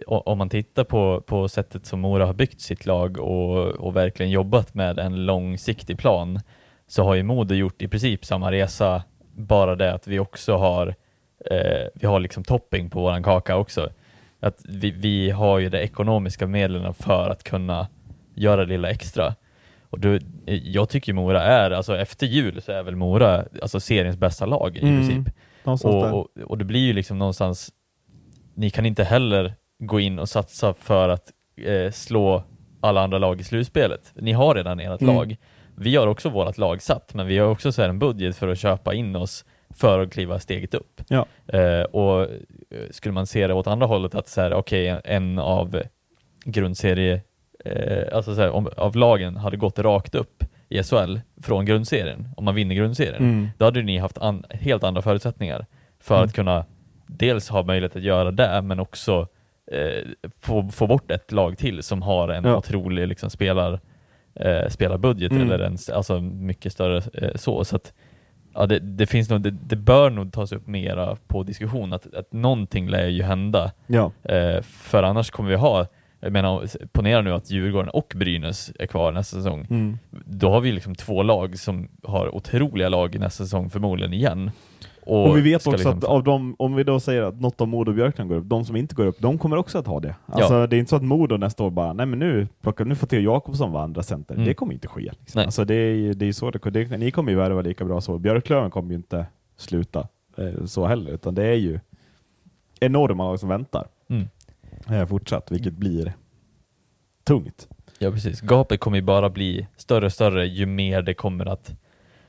[SPEAKER 4] om man tittar på, på sättet som Mora har byggt sitt lag och, och verkligen jobbat med en långsiktig plan så har ju Modo gjort i princip samma resa, bara det att vi också har eh, vi har liksom topping på våran kaka också. Att vi, vi har ju de ekonomiska medlen för att kunna göra det lilla extra. Och du, eh, jag tycker Mora är, alltså efter jul så är väl Mora alltså seriens bästa lag i
[SPEAKER 3] Mm,
[SPEAKER 4] princip. Och, och, och det blir ju liksom någonstans, ni kan inte heller gå in och satsa för att eh, slå alla andra lag i slutspelet. Ni har redan ert
[SPEAKER 3] Mm.
[SPEAKER 4] lag. Vi har också vårt lag satt, men vi har också så en budget för att köpa in oss för att kliva steget upp.
[SPEAKER 3] Ja.
[SPEAKER 4] Eh, och eh, skulle man se det åt andra hållet, att så här, okej, en av grundserie, eh, alltså så här, om, av lagen hade gått rakt upp i SHL från grundserien, om man vinner grundserien,
[SPEAKER 3] Mm.
[SPEAKER 4] då hade ni haft an, helt andra förutsättningar för
[SPEAKER 3] Mm.
[SPEAKER 4] att kunna dels ha möjlighet att göra det, men också eh, få, få bort ett lag till som har en
[SPEAKER 3] Ja.
[SPEAKER 4] otrolig liksom, spelar, eh, spelarbudget,
[SPEAKER 3] Mm.
[SPEAKER 4] eller en, alltså mycket större eh, så. så att, ja, det, det, finns nog, det, det bör nog tas upp mera på diskussion, att, att någonting lär ju hända.
[SPEAKER 3] Ja.
[SPEAKER 4] Eh, för annars kommer vi ha, jag menar, ponera nu att Djurgården och Brynäs är kvar nästa säsong.
[SPEAKER 3] Mm.
[SPEAKER 4] Då har vi liksom två lag som har otroliga lag nästa säsong förmodligen igen. Och,
[SPEAKER 3] Och vi vet också
[SPEAKER 4] liksom
[SPEAKER 3] att av dem, om vi då säger att något av Modo och Björklund går upp, de som inte går upp, de kommer också att ha det. Alltså det är inte så att Modo nästa år bara, nej men nu, plockar, nu får Theo Jakobsson vara andra center.
[SPEAKER 4] Mm.
[SPEAKER 3] Det kommer inte ske. Liksom. Alltså det är det är så det, det, ni kommer ju värva lika bra så. Björklöven kommer ju inte sluta eh, så heller, utan det är ju enorma lag som väntar
[SPEAKER 4] Mm.
[SPEAKER 3] eh, fortsatt, vilket blir tungt.
[SPEAKER 4] Ja precis, gapet kommer ju bara bli större och större ju mer det kommer att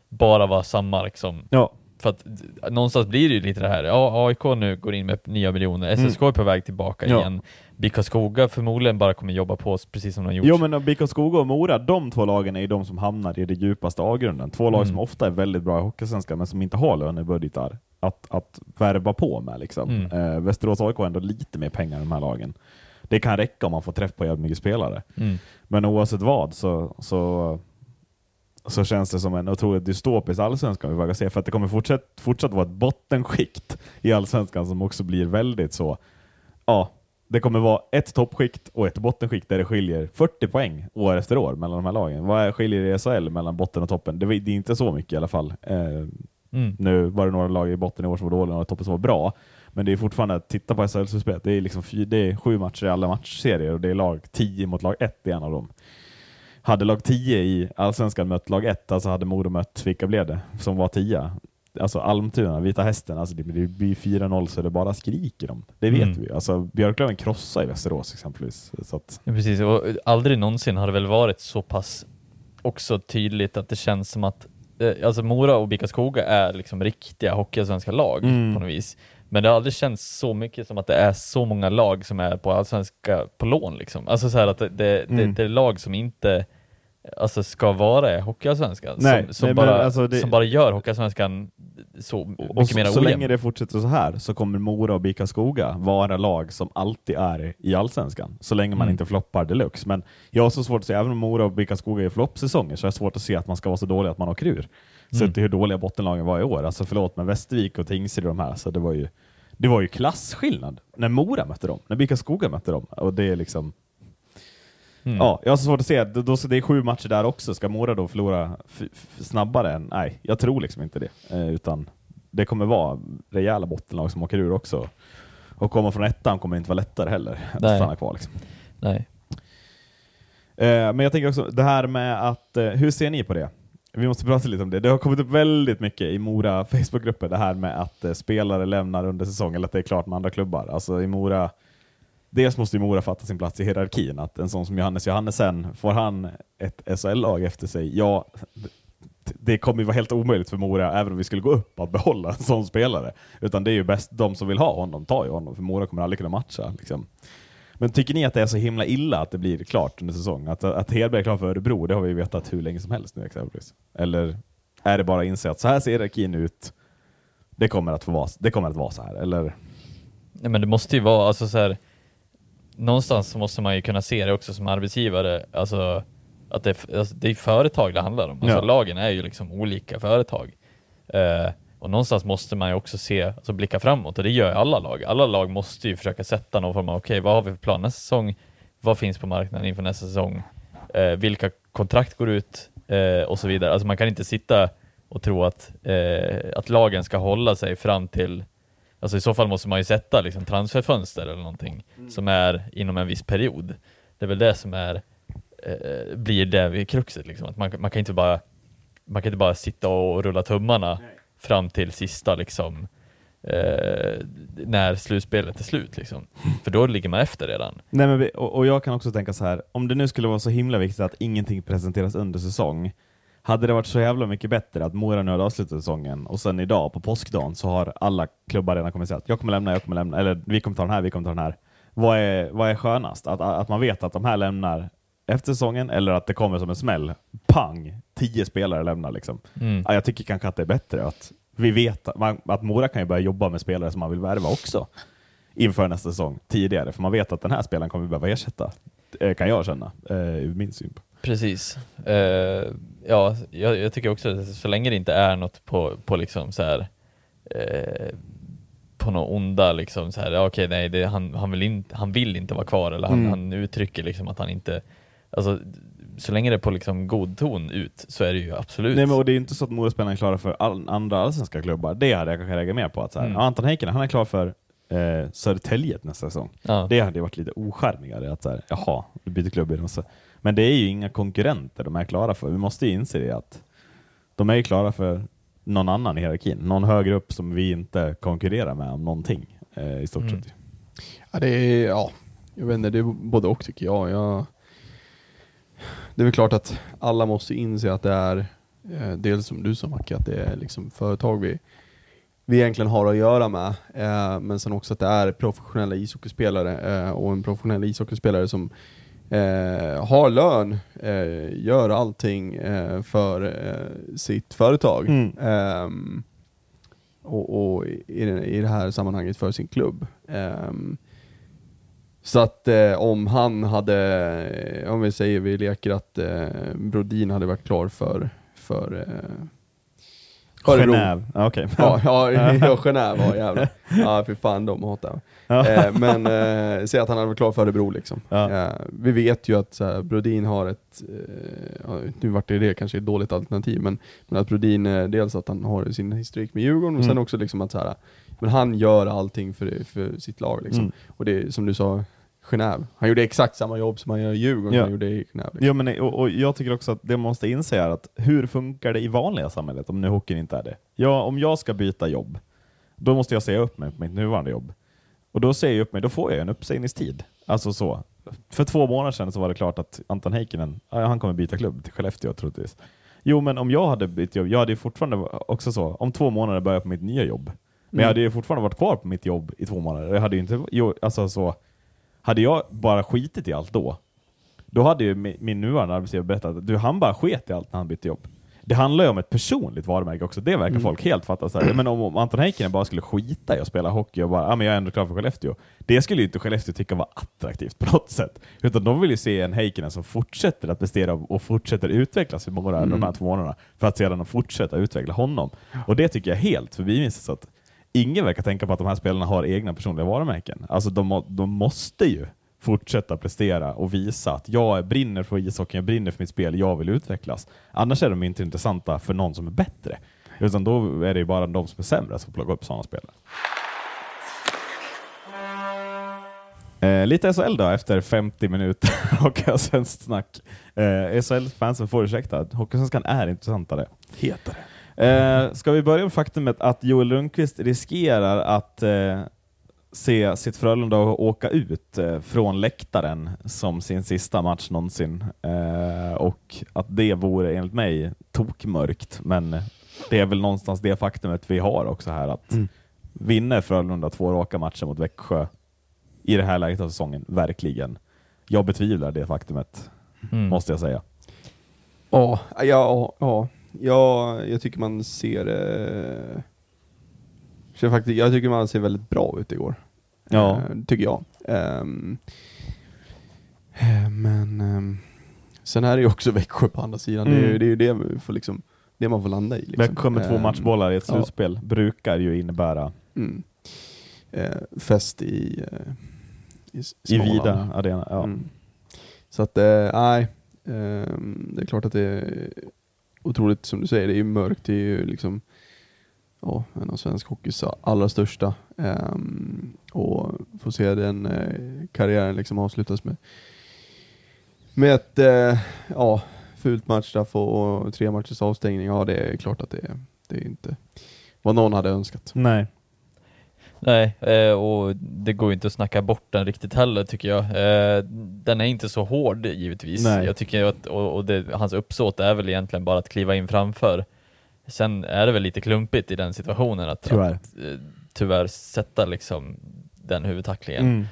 [SPEAKER 4] bara vara samma liksom.
[SPEAKER 3] Ja,
[SPEAKER 4] För att någonstans blir det ju lite det här, ja AIK nu går in med nya miljoner, SSK är på väg tillbaka
[SPEAKER 3] Mm. Ja.
[SPEAKER 4] igen. BIK Skoga förmodligen bara kommer jobba på oss precis som de gjort.
[SPEAKER 3] Jo men BIK Skoga och Mora, de två lagen är ju de som hamnar i det djupaste avgrunden. Två lag
[SPEAKER 4] Mm.
[SPEAKER 3] som ofta är väldigt bra i Hockeysvenskan men som inte har lönebudgetar att, att värva på med. Liksom.
[SPEAKER 4] Mm.
[SPEAKER 3] Eh, Västerås AIK har ändå lite mer pengar än de här lagen. Det kan räcka om man får träff på jävligt mycket spelare.
[SPEAKER 4] Mm.
[SPEAKER 3] Men oavsett vad så, så, så känns det som en otroligt dystopisk allsvenskan vi vågar se. För att det kommer fortsatt, fortsatt vara ett bottenskikt i allsvenskan som också blir väldigt så, ja, det kommer vara ett toppskikt och ett bottenskikt där det skiljer 40 poäng år efter år mellan de här lagen. Vad skiljer i SHL mellan botten och toppen? Det, är inte så mycket i alla fall. Eh,
[SPEAKER 4] Mm.
[SPEAKER 3] nu var det några lag i botten i år som var dåliga och några toppen som var bra. Men det är fortfarande, att titta på SHL-slutspelet, det är liksom det är sju matcher i alla matchserier och det är lag 10 mot lag 1 i en av dem. Hade lag 10 i Allsvenskan mött lag 1, alltså hade Modo mött, vilka blev det, som var 10? Alltså Almtuna, Vita Hästen, alltså det, blir 4-0 så det bara skriker de. Det vet
[SPEAKER 4] Mm.
[SPEAKER 3] vi. Alltså Björklöven krossar i Västerås exempelvis. Så att,
[SPEAKER 4] Ja, precis, och aldrig någonsin har det väl varit så pass också tydligt att det känns som att eh, alltså Mora och BIK Skoga är liksom riktiga hockeyallsvenska lag
[SPEAKER 3] Mm.
[SPEAKER 4] på något vis. Men det har aldrig känts så mycket som att det är så många lag som är på allsvenska på lån liksom. Alltså så att det, det, det,
[SPEAKER 3] Mm.
[SPEAKER 4] det är lag som inte alltså ska vara i hockeyallsvenskan. Som, som,
[SPEAKER 3] nej,
[SPEAKER 4] bara,
[SPEAKER 3] alltså det-
[SPEAKER 4] som bara gör hockeyallsvenskan så
[SPEAKER 3] och
[SPEAKER 4] mycket
[SPEAKER 3] så,
[SPEAKER 4] mer
[SPEAKER 3] så
[SPEAKER 4] ojämn.
[SPEAKER 3] länge det fortsätter så här så kommer Mora och BIK Skoga vara lag som alltid är i Allsvenskan. Så länge man
[SPEAKER 4] Mm.
[SPEAKER 3] inte floppar deluxe. Men jag har så svårt att se, även om Mora och BIK Skoga är floppsäsonger, så har jag svårt att se att man ska vara så dålig att man åker ur.
[SPEAKER 4] Mm.
[SPEAKER 3] Sett till hur dåliga bottenlagen var i år. Alltså förlåt, men Västervik och Tingsryd och de här, så det var ju det var ju klasskillnad när Mora mötte dem, när BIK Skoga mötte dem. Och det är liksom,
[SPEAKER 4] Mm.
[SPEAKER 3] ja, jag har så svårt att se, då, då, så det är sju matcher där också. Ska Mora då förlora snabbare än, nej, jag tror liksom inte det. Eh, utan det kommer vara rejäla bottenlag som åker ur också. Och komma från ettan kommer inte vara lättare heller att
[SPEAKER 4] Nej.
[SPEAKER 3] stanna kvar. Liksom.
[SPEAKER 4] Nej.
[SPEAKER 3] Eh, men jag tänker också, det här med att, eh, hur ser ni på det? Vi måste prata lite om det. Det har kommit upp väldigt mycket i Mora Facebookgrupper, det här med att eh, spelare lämnar under säsongen, eller att det är klart med andra klubbar. Alltså i Mora, dels måste ju Mora fatta sin plats i hierarkin, att en sån som Johannes Johannesen, får han ett SHL-lag efter sig, ja, det- det kommer ju vara helt omöjligt för Mora, även om vi skulle gå upp, att behålla en sån spelare. Utan det är ju bäst, de som vill ha honom tar ju honom, för Mora kommer aldrig kunna matcha. Liksom. Men tycker ni att det är så himla illa att det blir klart under säsong? Att, att Hedberg är klar för Örebro, det har vi vetat hur länge som helst nu exempelvis. Eller är det bara att inse att så här ser hierarkin ut, det kommer att få vara, det kommer att vara så här, eller?
[SPEAKER 4] Nej men det måste ju vara, alltså så här, någonstans måste man ju kunna se det också som arbetsgivare, alltså att det, alltså, det är företag det handlar om. Alltså
[SPEAKER 3] Ja.
[SPEAKER 4] lagen är ju liksom olika företag. Eh, och någonstans måste man ju också se, alltså blicka framåt och det gör alla lag. Alla lag måste ju försöka sätta någon form av, okej vad har vi för plan nästa säsong? Vad finns på marknaden inför nästa säsong? Eh, vilka kontrakt går ut? Eh, och så vidare. Alltså man kan inte sitta och tro att, eh, att lagen ska hålla sig fram till Alltså i så fall måste man ju sätta liksom transferfönster eller någonting som är inom en viss period. Det är väl det som är, eh, blir det kruxet liksom. Att man, man kan inte bara man kan inte bara sitta och rulla tummarna fram till sista liksom eh, när slutspelet är slut liksom. För då ligger man efter redan.
[SPEAKER 3] Nej, men vi, och, och jag kan också tänka så här, om det nu skulle vara så himla viktigt att ingenting presenteras under säsong, hade det varit så jävla mycket bättre att Mora nu hade avslutat säsongen och sen idag på påskdagen så har alla klubbar redan kommit säga att jag kommer lämna, jag kommer lämna, eller vi kommer ta den här, vi kommer ta den här. Vad är, vad är skönast? Att, att man vet att de här lämnar efter säsongen eller att det kommer som en smäll, pang, tio spelare lämnar liksom.
[SPEAKER 4] Mm.
[SPEAKER 3] Ja, jag tycker kanske att det är bättre att vi vet att, man, att Mora kan ju börja jobba med spelare som man vill värva också inför nästa säsong tidigare, för man vet att den här spelaren kommer vi behöva ersätta, eh, kan jag känna, eh, ur min syn.
[SPEAKER 4] Precis. Eh, ja, jag, jag tycker också att så länge det inte är något på, på liksom så här eh, på något onda liksom så här, okej nej, det, han, han, vill in, han vill inte vara kvar eller han,
[SPEAKER 3] Mm.
[SPEAKER 4] han uttrycker liksom att han inte, alltså så länge det är på liksom god ton ut så är det ju absolut.
[SPEAKER 3] Nej, men och det är ju inte så att Mora-spelarna är klara för all, andra allsvenska klubbar, det hade jag kanske reagerat mer på. Att så här,
[SPEAKER 4] Mm.
[SPEAKER 3] Anton Heikkinen, han är klar för eh, Södertälje nästa säsong.
[SPEAKER 4] ja.
[SPEAKER 3] Det hade ju varit lite oskärmigare, att så här, jaha, du byter klubb i dem. Så. Men det är ju inga konkurrenter de är klara för. Vi måste ju inse det att de är ju klara för någon annan i hierarkin, någon högre upp som vi inte konkurrerar med om någonting eh, i stort
[SPEAKER 4] Mm.
[SPEAKER 3] sett.
[SPEAKER 5] Ja, det är, ja, jag vet inte, det är både och tycker jag. jag. Det är väl klart att alla måste inse att det är, eh, dels som du sa Macke, att det är liksom företag vi, vi egentligen har att göra med. Eh, men sen också att det är professionella ishockeyspelare eh, och en professionell ishockeyspelare som eh, har lön, eh, gör allting eh, för sitt företag.
[SPEAKER 3] Mm.
[SPEAKER 5] Ehm, och, och i, i det här sammanhanget för sin klubb. Så att eh, om han hade, eh, om vi säger vi leker att eh, Brodin hade varit klar för, för eh, Örebro.
[SPEAKER 3] Genève, okej.
[SPEAKER 5] Ja, ja, ja Genève, ja jävlar. Ja för fan, de hatar jag.
[SPEAKER 3] Ja.
[SPEAKER 5] Eh, men eh, säg att han hade varit klar för Örebro liksom.
[SPEAKER 3] Ja.
[SPEAKER 5] Eh, vi vet ju att här, Brodin har ett, eh, nu vart det det kanske ett dåligt alternativ, men, men att Brodin, dels att han har sin historik med Djurgården, och sen
[SPEAKER 3] Mm.
[SPEAKER 5] också liksom att så här, men han gör allting för, för sitt lag liksom.
[SPEAKER 3] Mm.
[SPEAKER 5] Och det är som du sa, Genève. Han gjorde exakt samma jobb som han gör i Djurgården,
[SPEAKER 3] Ja.
[SPEAKER 5] han gjorde i Genève. Liksom.
[SPEAKER 3] Ja, men, och, och jag tycker också att det man måste inse är att hur funkar det i vanliga samhället om nu hockeyn inte är det? Ja, om jag ska byta jobb, då måste jag säga upp mig på mitt nuvarande jobb. Och då säger jag upp mig, då får jag en uppsägningstid. Alltså så. För två månader sedan så var det klart att Anton Heikkinen, han kommer byta klubb till Skellefteå troligtvis. Jo, men om jag hade bytt jobb, jag hade fortfarande också så, om två månader börjar jag på mitt nya jobb. Men jag hade ju fortfarande varit kvar på mitt jobb i två månader. Jag hade ju inte, alltså så, hade jag bara skitit i allt då, då hade ju min, min nuvarande arbetsgivare berättat att du, han bara sket i allt när han bytte jobb. Det handlar ju om ett personligt varumärke också, det verkar folk helt fatta. Så här. Men om, om Anton Heikkinen bara skulle skita i att spela hockey och bara, ja men jag är ändå klar för Skellefteå. Det skulle ju inte Skellefteå tycka var attraktivt på något sätt. Utan de vill ju se en Heikkinen som fortsätter att prestera och fortsätter utvecklas i Mora mm. de här två månaderna. För att sedan fortsätta utveckla honom. Och det tycker jag helt förbi så att ingen verkar tänka på att de här spelarna har egna personliga varumärken. Alltså de, de måste ju fortsätta prestera och visa att jag brinner för ishockeyn, jag brinner för mitt spel, jag vill utvecklas. Annars är de inte intressanta för någon som är bättre. Utan då är det ju bara de som är sämre som plockar upp sådana spelare. Eh, lite SHL då efter 50 minuter Hockeyallsvenskt snack. Eh, SHL-fansen får ursäkta, Hockeysvenskan är intressantare.
[SPEAKER 5] Hetare.
[SPEAKER 3] Eh, ska vi börja med faktumet att Joel Lundqvist riskerar att eh, se sitt Frölunda åka ut eh, från läktaren som sin sista match någonsin. Eh, och att det vore enligt mig tokmörkt, men det är väl någonstans det faktumet vi har också här att
[SPEAKER 5] Mm.
[SPEAKER 3] vinner Frölunda två raka matcher mot Växjö i det här läget av säsongen, verkligen. Jag betvivlar det faktumet,
[SPEAKER 4] Mm.
[SPEAKER 3] måste jag säga.
[SPEAKER 5] Ja, ja, ja, ja. Jag tycker man ser... Eh, Så faktiskt, jag tycker man ser väldigt bra ut igår.
[SPEAKER 3] Ja.
[SPEAKER 5] Eh, tycker jag. Eh, men ehm, sen är det ju också Växjö på andra sidan. Det, är, ju-
[SPEAKER 3] Mm.
[SPEAKER 5] det är ju det, vi får liksom, det man får landa i. Liksom.
[SPEAKER 3] Växjö med två
[SPEAKER 5] Ehm,
[SPEAKER 3] matchbollar i ett
[SPEAKER 5] ja.
[SPEAKER 3] slutspel brukar ju innebära
[SPEAKER 5] Mm. Eh, fest i, eh, i,
[SPEAKER 3] i vida arena. Ja.
[SPEAKER 5] Mm. Så att, eh, nej. Det är klart att det är otroligt, som du säger, det är ju mörkt. Det är ju liksom ja, en av svensk hockeys allra största. Um, och få se den eh, karriären liksom avslutas med, med ett eh, ja, fult matchstraff och, och tre matchers avstängning. Ja, det är klart att det, är- det är inte vad någon hade önskat.
[SPEAKER 3] Nej.
[SPEAKER 4] Nej, eh, och det går ju inte att snacka bort den riktigt heller tycker jag. Eh, den är inte så hård givetvis.
[SPEAKER 3] Nej.
[SPEAKER 4] Jag tycker att, och, och det, hans uppsåt är väl egentligen bara att kliva in framför. Sen är det väl lite klumpigt i den situationen att
[SPEAKER 3] Tyvärr.
[SPEAKER 4] att, eh, tyvärr sätta liksom den huvudtacklingen.
[SPEAKER 3] Mm.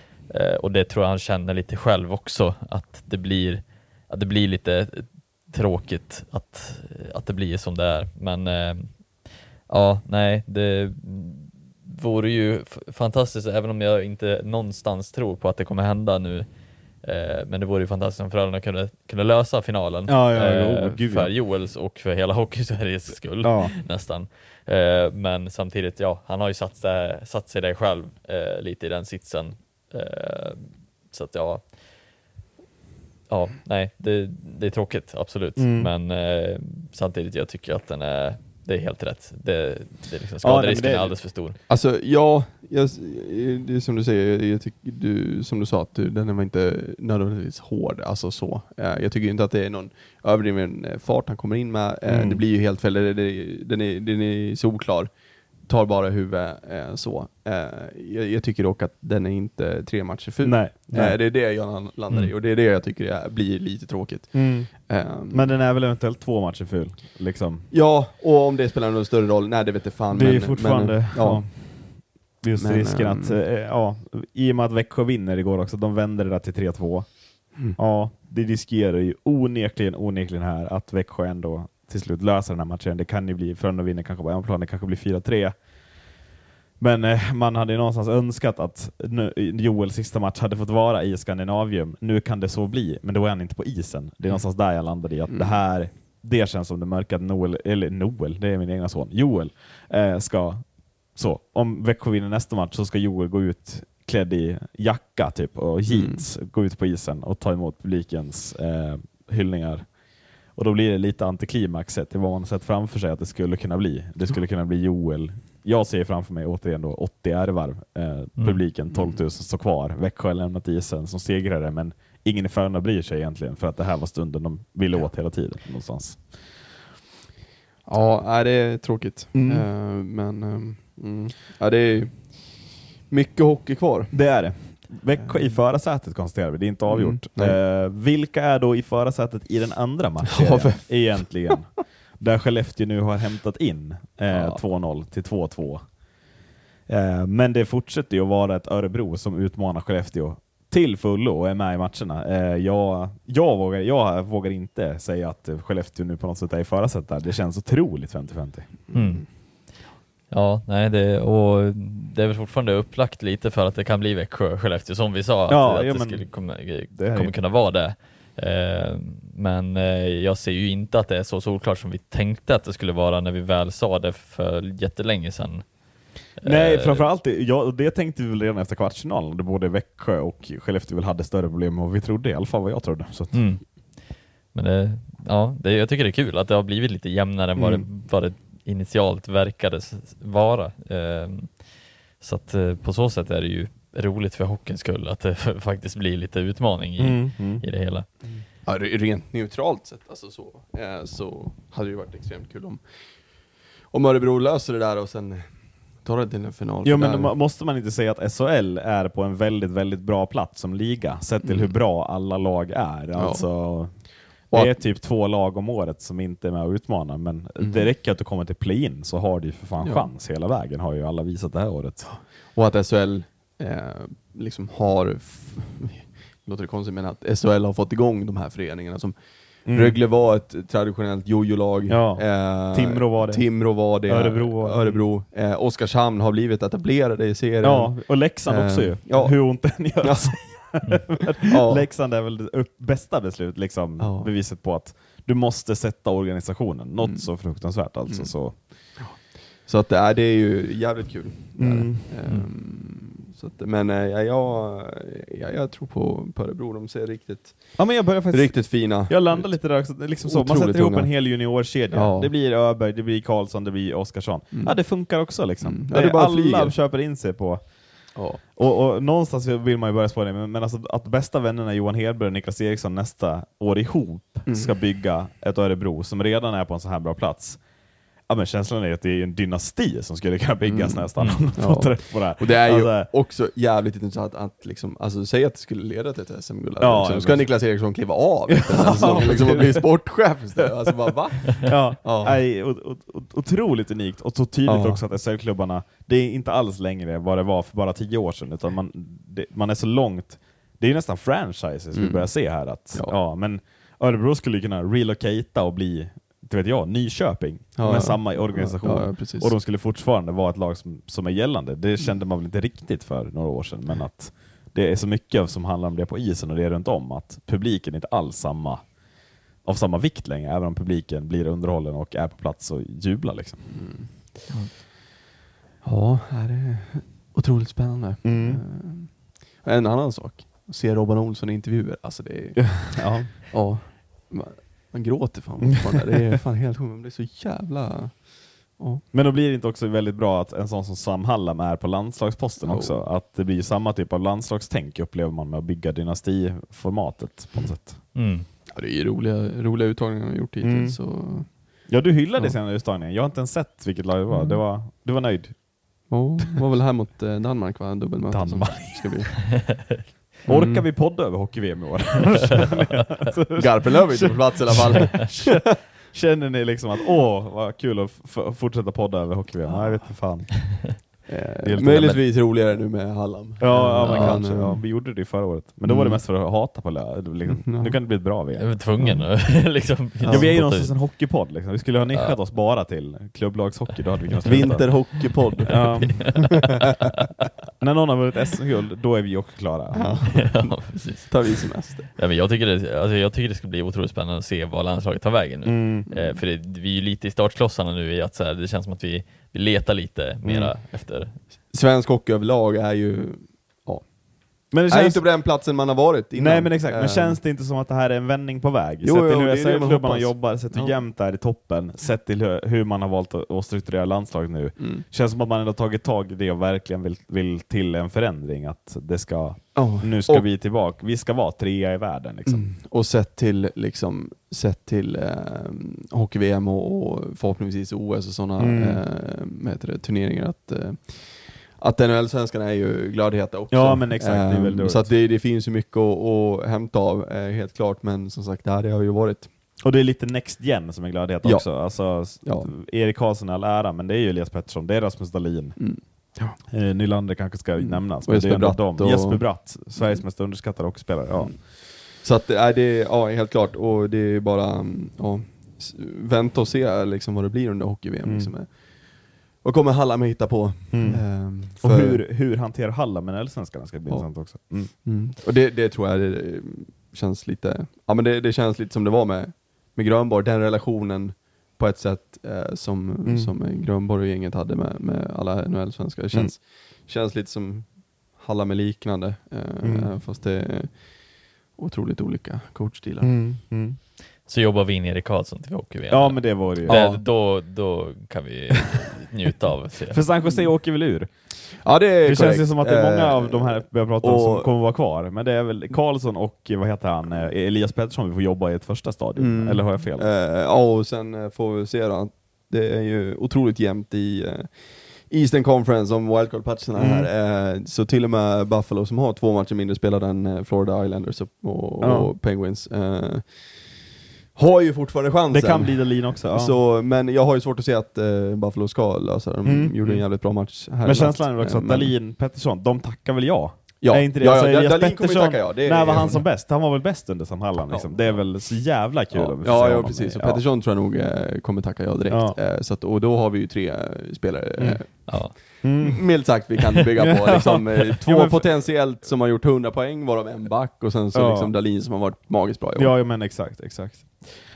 [SPEAKER 4] Och det tror jag han känner lite själv också, att det blir, att det blir lite tråkigt att, att det blir som det är. Men ja, nej, det vore ju fantastiskt, även om jag inte någonstans tror på att det kommer hända nu. Eh, men det vore ju fantastiskt om Frölunda kunde, kunde lösa finalen
[SPEAKER 3] Ja, ja, ja,
[SPEAKER 4] eh,
[SPEAKER 3] oh, gud,
[SPEAKER 4] för. Joels och för hela Hockeysveriges skull nästan. Eh, men samtidigt, ja, han har ju satt, sig- satt sig där själv eh, lite i den sitsen. Eh, så att ja, ja, nej, det, det är tråkigt, absolut.
[SPEAKER 3] Mm.
[SPEAKER 4] Men eh, samtidigt, jag tycker att den är, det är helt rätt. Det, det liksom,
[SPEAKER 3] Ja,
[SPEAKER 4] skaderisken
[SPEAKER 3] det-
[SPEAKER 4] är alldeles för stor.
[SPEAKER 5] Alltså ja, jag, det är som du säger, jag tycker, du, som du sa, att du, den var inte nödvändigtvis hård, alltså så. Eh, Jag tycker inte att det är någon överdriven eh, fart han kommer in med, Eh,
[SPEAKER 3] Mm.
[SPEAKER 5] det blir ju helt fel, den, är, den är solklar. Tar bara huvudet eh, så. Eh, Jag, jag tycker dock att den är inte tre matcher ful.
[SPEAKER 3] Nej.
[SPEAKER 5] Eh, Det är det jag landar i,
[SPEAKER 4] Mm.
[SPEAKER 5] och det är det jag tycker är, blir lite tråkigt.
[SPEAKER 3] Mm.
[SPEAKER 5] Eh,
[SPEAKER 3] Men den är väl eventuellt två matcher ful? Liksom.
[SPEAKER 5] Ja, och om det spelar någon större roll, nej det vet jag fan.
[SPEAKER 3] det är
[SPEAKER 5] men,
[SPEAKER 3] ju fortfarande...
[SPEAKER 5] men,
[SPEAKER 3] ja.
[SPEAKER 5] ja.
[SPEAKER 3] Just
[SPEAKER 5] Men,
[SPEAKER 3] risken
[SPEAKER 5] ehm,
[SPEAKER 3] att, eh, ja, i och med att Växjö vinner igår också, de vänder det där till 3-2.
[SPEAKER 5] Mm.
[SPEAKER 3] Ja, det riskerar ju onekligen, onekligen här att Växjö ändå till slut löser den här matchen. Det kan ju bli, Frölunda vinner kanske på en plan, det kanske blir 4-3. Men eh, man hade ju någonstans önskat att nu, Joels sista match hade fått vara i Skandinavium. Nu kan det så bli, men då är han inte på isen. Det är någonstans där jag landade i att
[SPEAKER 5] Mm.
[SPEAKER 3] det här, det känns som det mörka att Noel, eller Noel, det är min egna son, Joel, eh, ska så, om Växjö vinner nästa match så ska Joel gå ut klädd i jacka typ och jeans, gå ut på isen och ta emot publikens eh, hyllningar. Och då blir det lite antiklimaxet till vad man sett framför sig att det skulle kunna bli. Det skulle kunna bli Joel. Jag ser framför mig återigen då 80 R-varv. Eh, Publiken 12 000 står kvar. Växjö har lämnat isen som segrare men ingen i Frölunda bryr sig egentligen för att det här var stunden de ville åt hela tiden någonstans.
[SPEAKER 5] Ja, det är tråkigt.
[SPEAKER 3] Mm.
[SPEAKER 5] Eh, men ehm, mm. ja, det är mycket hockey kvar.
[SPEAKER 3] Det är det. Växjö i förarsätet konstaterar vi, det är inte avgjort.
[SPEAKER 5] Mm,
[SPEAKER 3] eh, vilka är då i förarsätet i den andra
[SPEAKER 5] Ja,
[SPEAKER 3] matchen
[SPEAKER 5] för-
[SPEAKER 3] egentligen? Där Skellefteå nu har hämtat in eh,
[SPEAKER 5] Ja.
[SPEAKER 3] 2-0 till 2-2. Eh, men det fortsätter ju att vara ett Örebro som utmanar Skellefteå till fullo och är med i matcherna. Eh, jag, jag, vågar, jag vågar inte säga att Skellefteå nu på något sätt är i förarsätet där. Det känns otroligt 50-50.
[SPEAKER 4] Mm. Ja, nej, det, och det är väl fortfarande upplagt lite för att det kan bli Växjö, Skellefteå som vi sa, att,
[SPEAKER 3] Ja,
[SPEAKER 4] att
[SPEAKER 3] ja,
[SPEAKER 4] det
[SPEAKER 3] men
[SPEAKER 4] skulle komma,
[SPEAKER 3] det är
[SPEAKER 4] kommer
[SPEAKER 3] ju-
[SPEAKER 4] kunna vara det. Eh, men eh, jag ser ju inte att det är så solklart som vi tänkte att det skulle vara när vi väl sa det för jättelänge sedan.
[SPEAKER 3] Nej,
[SPEAKER 4] Eh,
[SPEAKER 3] framförallt, det- ja, och det tänkte vi väl redan efter kvartsfinalen, då både Växjö och Skellefteå väl hade större problem vad vi trodde, i alla fall vad jag trodde. Så att,
[SPEAKER 4] Mm. Men det, ja, det, jag tycker det är kul att det har blivit lite jämnare än vad,
[SPEAKER 3] Mm.
[SPEAKER 4] det, vad det initialt verkade vara. Ehm, så att eh, på så sätt är det ju roligt för hockeyns skull att det faktiskt blir lite utmaning i,
[SPEAKER 3] Mm, mm.
[SPEAKER 4] i det hela.
[SPEAKER 5] Ja, re- rent neutralt sett alltså så, eh, så hade det ju varit extremt kul om, om Örebro löser det där och sen tar det till en final.
[SPEAKER 3] Jo
[SPEAKER 5] För
[SPEAKER 3] men
[SPEAKER 5] där-
[SPEAKER 3] måste man inte säga att SHL är på en väldigt, väldigt bra plats som liga, sett till
[SPEAKER 5] Mm.
[SPEAKER 3] hur bra alla lag är.
[SPEAKER 5] Ja.
[SPEAKER 3] Alltså,
[SPEAKER 5] Och
[SPEAKER 3] det är typ två lag om året som inte är med och utmanar, men
[SPEAKER 5] Mm.
[SPEAKER 3] det räcker att du kommer till play-in så har du för fan
[SPEAKER 5] Ja.
[SPEAKER 3] chans hela vägen, har ju alla visat det här året.
[SPEAKER 5] Och att SHL eh, liksom har, låter det konstigt men att SHL har fått igång de här föreningarna som
[SPEAKER 3] Mm.
[SPEAKER 5] Rögle var ett traditionellt jojo-lag.
[SPEAKER 3] Ja.
[SPEAKER 5] Eh,
[SPEAKER 3] Timrå var det.
[SPEAKER 5] Timrå var det.
[SPEAKER 3] Örebro var det.
[SPEAKER 5] Örebro. Eh, Oskarshamn har blivit etablerade i serien.
[SPEAKER 3] Ja, och Leksand
[SPEAKER 5] Eh,
[SPEAKER 3] också ju.
[SPEAKER 5] ja.
[SPEAKER 3] Hur ont den gör.
[SPEAKER 5] Ja. Ja.
[SPEAKER 3] Leksand är väl det bästa beslut, liksom,
[SPEAKER 5] Ja.
[SPEAKER 3] beviset på att du måste sätta organisationen. Något
[SPEAKER 5] Mm.
[SPEAKER 3] så fruktansvärt alltså.
[SPEAKER 5] Mm.
[SPEAKER 3] Så.
[SPEAKER 5] Så att det är, det är ju jävligt kul. Det det.
[SPEAKER 3] Mm.
[SPEAKER 5] Ehm, så att, men ja, jag, jag, jag tror på, på Örebro, de ser riktigt,
[SPEAKER 3] Ja, men jag börjar faktiskt
[SPEAKER 5] riktigt fina
[SPEAKER 3] Jag landar lite där också, liksom så. man sätter ihop
[SPEAKER 5] unga.
[SPEAKER 3] en hel juniorkedja.
[SPEAKER 5] Ja.
[SPEAKER 3] Det blir Öberg, det blir Karlsson, det blir Oskarsson.
[SPEAKER 5] Mm.
[SPEAKER 3] Ja, det funkar också liksom.
[SPEAKER 5] Mm.
[SPEAKER 3] Det
[SPEAKER 5] Ja, det bara
[SPEAKER 3] alla
[SPEAKER 5] flyger.
[SPEAKER 3] köper in sig på.
[SPEAKER 5] Ja.
[SPEAKER 3] Och, och någonstans vill man ju börja spåra det, men, men alltså att bästa vännerna Johan Hedberg och Niklas Eriksson nästa år ihop
[SPEAKER 5] Mm.
[SPEAKER 3] ska bygga ett Örebro som redan är på en så här bra plats. Ja men känslan är att det är en dynasti som skulle kunna byggas
[SPEAKER 5] Mm.
[SPEAKER 3] nästan.
[SPEAKER 5] Mm.
[SPEAKER 3] Få
[SPEAKER 5] Ja.
[SPEAKER 3] träff på det här.
[SPEAKER 5] Och det är ju
[SPEAKER 3] Alltså,
[SPEAKER 5] också jävligt intressant att liksom, alltså säg att det skulle leda till ett SM-guld.
[SPEAKER 3] Ja,
[SPEAKER 5] liksom.
[SPEAKER 3] ja,
[SPEAKER 5] Ska Niklas Eriksson kliva av här säsongen liksom, och bli sportchef istället? Alltså bara va?
[SPEAKER 3] Ja,
[SPEAKER 5] Ja.
[SPEAKER 3] Nej, otroligt unikt och så tydligt
[SPEAKER 5] Ja.
[SPEAKER 3] också att SHL-klubbarna, det är inte alls längre vad det var för bara tio år sedan, utan man, det, man är så långt, det är nästan franchises vi
[SPEAKER 5] Mm.
[SPEAKER 3] börjar se här. Att, ja.
[SPEAKER 5] Ja.
[SPEAKER 3] men Örebro skulle kunna relocata och bli, inte vet jag, Nyköping
[SPEAKER 5] Ja,
[SPEAKER 3] med
[SPEAKER 5] ja.
[SPEAKER 3] samma organisation.
[SPEAKER 5] Ja, ja,
[SPEAKER 3] och de skulle fortfarande vara ett lag som, som är gällande. Det kände man väl inte riktigt för några år sedan, men att det är så mycket som handlar om det på isen och det runt om, att publiken är inte alls samma av samma vikt längre, även om publiken blir underhållen och är på plats och jublar. Liksom.
[SPEAKER 5] Ja, det är otroligt spännande.
[SPEAKER 3] Mm.
[SPEAKER 5] Eh, En annan sak, se Robban Olsson i intervjuer, alltså det är,
[SPEAKER 3] Ja.
[SPEAKER 5] ja, man, man gråter fan fortfarande. Det är fan helt sjukt, man blir så jävla... Ja.
[SPEAKER 3] Men då blir det inte också väldigt bra att en sån som Sam Hallam är på landslagsposten
[SPEAKER 5] Jo.
[SPEAKER 3] också? Att det blir samma typ av landslagstänk upplever man med att bygga dynastiformatet på något sätt.
[SPEAKER 4] Mm.
[SPEAKER 5] Ja, det är ju roliga, roliga uttagningar han har gjort hittills.
[SPEAKER 3] Mm.
[SPEAKER 5] Så,
[SPEAKER 3] Ja, du hyllade
[SPEAKER 5] Ja.
[SPEAKER 3] senare uttagningen. Jag har inte ens sett vilket lag det var.
[SPEAKER 5] Mm.
[SPEAKER 3] Det var du var nöjd?
[SPEAKER 5] ja, det var väl här mot eh, Danmark va? Dubbelmöte som
[SPEAKER 3] Danmark.
[SPEAKER 5] ska bli.
[SPEAKER 3] Orkar
[SPEAKER 5] Mm.
[SPEAKER 3] vi podda över hockey-VM i år?
[SPEAKER 5] Garpenlöv är inte på plats i alla fall.
[SPEAKER 3] Känner ni liksom att åh, vad kul att fortsätta podda över hockey-VM? Nej, jag vet inte fan. är
[SPEAKER 5] Eh,
[SPEAKER 3] lite-
[SPEAKER 5] möjligtvis roligare nu med Hallam.
[SPEAKER 3] Ja, ja men
[SPEAKER 5] Ja,
[SPEAKER 3] kanske. Ja, vi gjorde det förra året. Men då var det
[SPEAKER 5] Mm.
[SPEAKER 3] mest för att hata på lö. Liksom.
[SPEAKER 5] Ja.
[SPEAKER 3] Nu kan det bli ett bra
[SPEAKER 4] Jag
[SPEAKER 3] VM.
[SPEAKER 4] var tvungen att liksom...
[SPEAKER 3] Ja, vi är ju någonstans en hockeypodd liksom. Vi skulle ha nischat oss bara till klubblagshockey.
[SPEAKER 5] Vinterhockeypodd.
[SPEAKER 3] När någon har vunnit SM-guld, då är vi också klara.
[SPEAKER 5] Ja.
[SPEAKER 4] ja, precis.
[SPEAKER 5] tar vi semester.
[SPEAKER 4] Ja, men jag, tycker det, alltså, jag tycker det ska bli otroligt spännande att se vad landslaget tar vägen nu.
[SPEAKER 3] Mm.
[SPEAKER 4] Eh, för det, vi är ju lite i startklossarna nu i att så här, det känns som att vi, vi letar lite mera
[SPEAKER 3] Mm.
[SPEAKER 4] efter...
[SPEAKER 5] Svensk hockey överlag är ju
[SPEAKER 3] Men det känns...
[SPEAKER 5] inte på den platsen man har varit innan.
[SPEAKER 3] Nej men exakt, men
[SPEAKER 5] Eh,
[SPEAKER 3] känns det inte som att det här är en vändning på väg?
[SPEAKER 5] Jo,
[SPEAKER 3] sett till hur SHL-klubbarna jobbar, sett hur
[SPEAKER 5] Ja.
[SPEAKER 3] jämnt det är i toppen, sett till hur, hur man har valt att, att strukturera landslaget nu.
[SPEAKER 5] Mm.
[SPEAKER 3] Känns som att man ändå tagit tag i det och verkligen vill, vill till en förändring, att det ska,
[SPEAKER 5] Ja.
[SPEAKER 3] nu ska
[SPEAKER 5] Och-
[SPEAKER 3] vi tillbaka, vi ska vara trea i världen liksom.
[SPEAKER 5] Mm. Och sett till, liksom, sett till eh, hockey-VM och, och förhoppningsvis OS och sådana
[SPEAKER 3] Mm.
[SPEAKER 5] eh, det, turneringar att eh, att NHL-svenskarna är ju glödheta också.
[SPEAKER 3] Ja, men exakt, det är
[SPEAKER 5] Ehm,
[SPEAKER 3] väl dåligt.
[SPEAKER 5] Så att det, det finns ju mycket att, att hämta av, eh, helt klart, men som sagt, det här det har ju varit
[SPEAKER 3] Och det är lite next gen som är glödhet
[SPEAKER 5] Ja.
[SPEAKER 3] också. Alltså,
[SPEAKER 5] Ja.
[SPEAKER 3] Erik Karlsson all ära, men det är ju Elias Pettersson, det är Rasmus Dahlin.
[SPEAKER 5] mm.
[SPEAKER 3] Eh, Nylander kanske ska
[SPEAKER 5] Mm.
[SPEAKER 3] nämnas, men är
[SPEAKER 5] Jesper Bratt
[SPEAKER 3] dem.
[SPEAKER 5] och-
[SPEAKER 3] Jesper Bratt, Sveriges
[SPEAKER 5] Mm.
[SPEAKER 3] mest underskattade hockeyspelare. Ja.
[SPEAKER 5] Mm. Så att är det, ja helt klart, och det är bara, mm, ja, vänta och se liksom vad det blir under hockey-VM.
[SPEAKER 3] Mm.
[SPEAKER 5] Liksom. Vad kommer Hallam hitta på?
[SPEAKER 3] Mm.
[SPEAKER 5] Ehm,
[SPEAKER 3] Och
[SPEAKER 5] för-
[SPEAKER 3] hur, hur hanterar Hallam en allsvenskarna ska bli
[SPEAKER 5] Ja.
[SPEAKER 3] intressant också. Mm.
[SPEAKER 5] Mm. Och det, det tror jag det känns lite, ja men det, det känns lite som det var med, med Grönborg, den relationen på ett sätt eh, som,
[SPEAKER 3] Mm.
[SPEAKER 5] som Grönborg och gänget hade med, med alla NHL-svenskar. Det känns, känns lite som Hallam är liknande, eh,
[SPEAKER 3] Mm.
[SPEAKER 5] fast det är otroligt olika coachstilar.
[SPEAKER 3] Mm.
[SPEAKER 4] Så jobbar vi in Erik Karlsson till hockey
[SPEAKER 3] Ja men det var det ju.
[SPEAKER 4] det, då, då kan vi njuta av se.
[SPEAKER 3] För San Jose åker väl ur?
[SPEAKER 5] Ja det är
[SPEAKER 3] Det känns ju
[SPEAKER 5] korrekt.
[SPEAKER 3] som att det är många av de här vi har pratat om
[SPEAKER 5] och-
[SPEAKER 3] som kommer vara kvar. Men det är väl Karlsson och vad heter han, eh, Elias Pettersson vi får jobba i ett första stadium.
[SPEAKER 5] Mm.
[SPEAKER 3] Eller har jag fel?
[SPEAKER 5] Eh, ja, och sen eh, får vi se då. Det är ju otroligt jämnt i Eastern Conference om wildcard-platserna
[SPEAKER 3] Mm.
[SPEAKER 5] här. Så till och med Buffalo som har två matcher mindre spelade än Florida Islanders och, och,
[SPEAKER 3] Ja.
[SPEAKER 5] och Penguins. Eh, har ju fortfarande chansen.
[SPEAKER 3] Det kan bli Dahlin också. Ja.
[SPEAKER 5] Så, men jag har ju svårt att se att eh, Buffalo ska lösa det. De
[SPEAKER 3] Mm.
[SPEAKER 5] gjorde en
[SPEAKER 3] Mm.
[SPEAKER 5] jävligt bra match här
[SPEAKER 3] men känslan är väl också
[SPEAKER 5] Eh,
[SPEAKER 3] att
[SPEAKER 5] men-
[SPEAKER 3] Dahlin, Pettersson, de tackar väl ja?
[SPEAKER 5] Ja,
[SPEAKER 3] är inte det?
[SPEAKER 5] ja,
[SPEAKER 3] alltså,
[SPEAKER 5] ja, Dahlin kommer ju tacka ja. Det
[SPEAKER 3] när var han som bäst? Han var väl bäst under Sam Hallam liksom.
[SPEAKER 5] Ja.
[SPEAKER 3] Det är väl så jävla kul
[SPEAKER 5] Ja,
[SPEAKER 3] om vi får
[SPEAKER 5] ja,
[SPEAKER 3] se
[SPEAKER 5] ja
[SPEAKER 3] honom
[SPEAKER 5] precis. Och Pettersson tror jag nog eh, kommer tacka ja direkt.
[SPEAKER 3] Ja.
[SPEAKER 5] Eh, så att, och då har vi ju tre eh, spelare, eh,
[SPEAKER 3] Mm.
[SPEAKER 4] Ja.
[SPEAKER 3] Mm.
[SPEAKER 5] milt sagt, vi kan bygga på. Liksom, eh, två
[SPEAKER 3] Ja, men
[SPEAKER 5] potentiellt som har gjort 100 poäng, varav en back, och sen så
[SPEAKER 3] Ja.
[SPEAKER 5] liksom Dahlin som har varit magiskt bra i år.
[SPEAKER 3] Ja, ja, men exakt, exakt.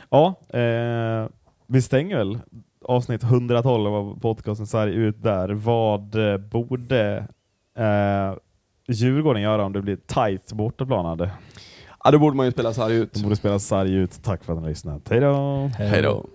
[SPEAKER 3] Ja, eh, vi stänger väl avsnitt 112 av podcasten Sarg ut där. Vad eh, borde eh, Djurgården göra om det blir tight bortaplan? Hade?
[SPEAKER 5] Ja, då borde man ju spela sarg ut.
[SPEAKER 3] De borde spela sarg ut. Tack för att ni har lyssnat. Hej då!
[SPEAKER 5] Hej då.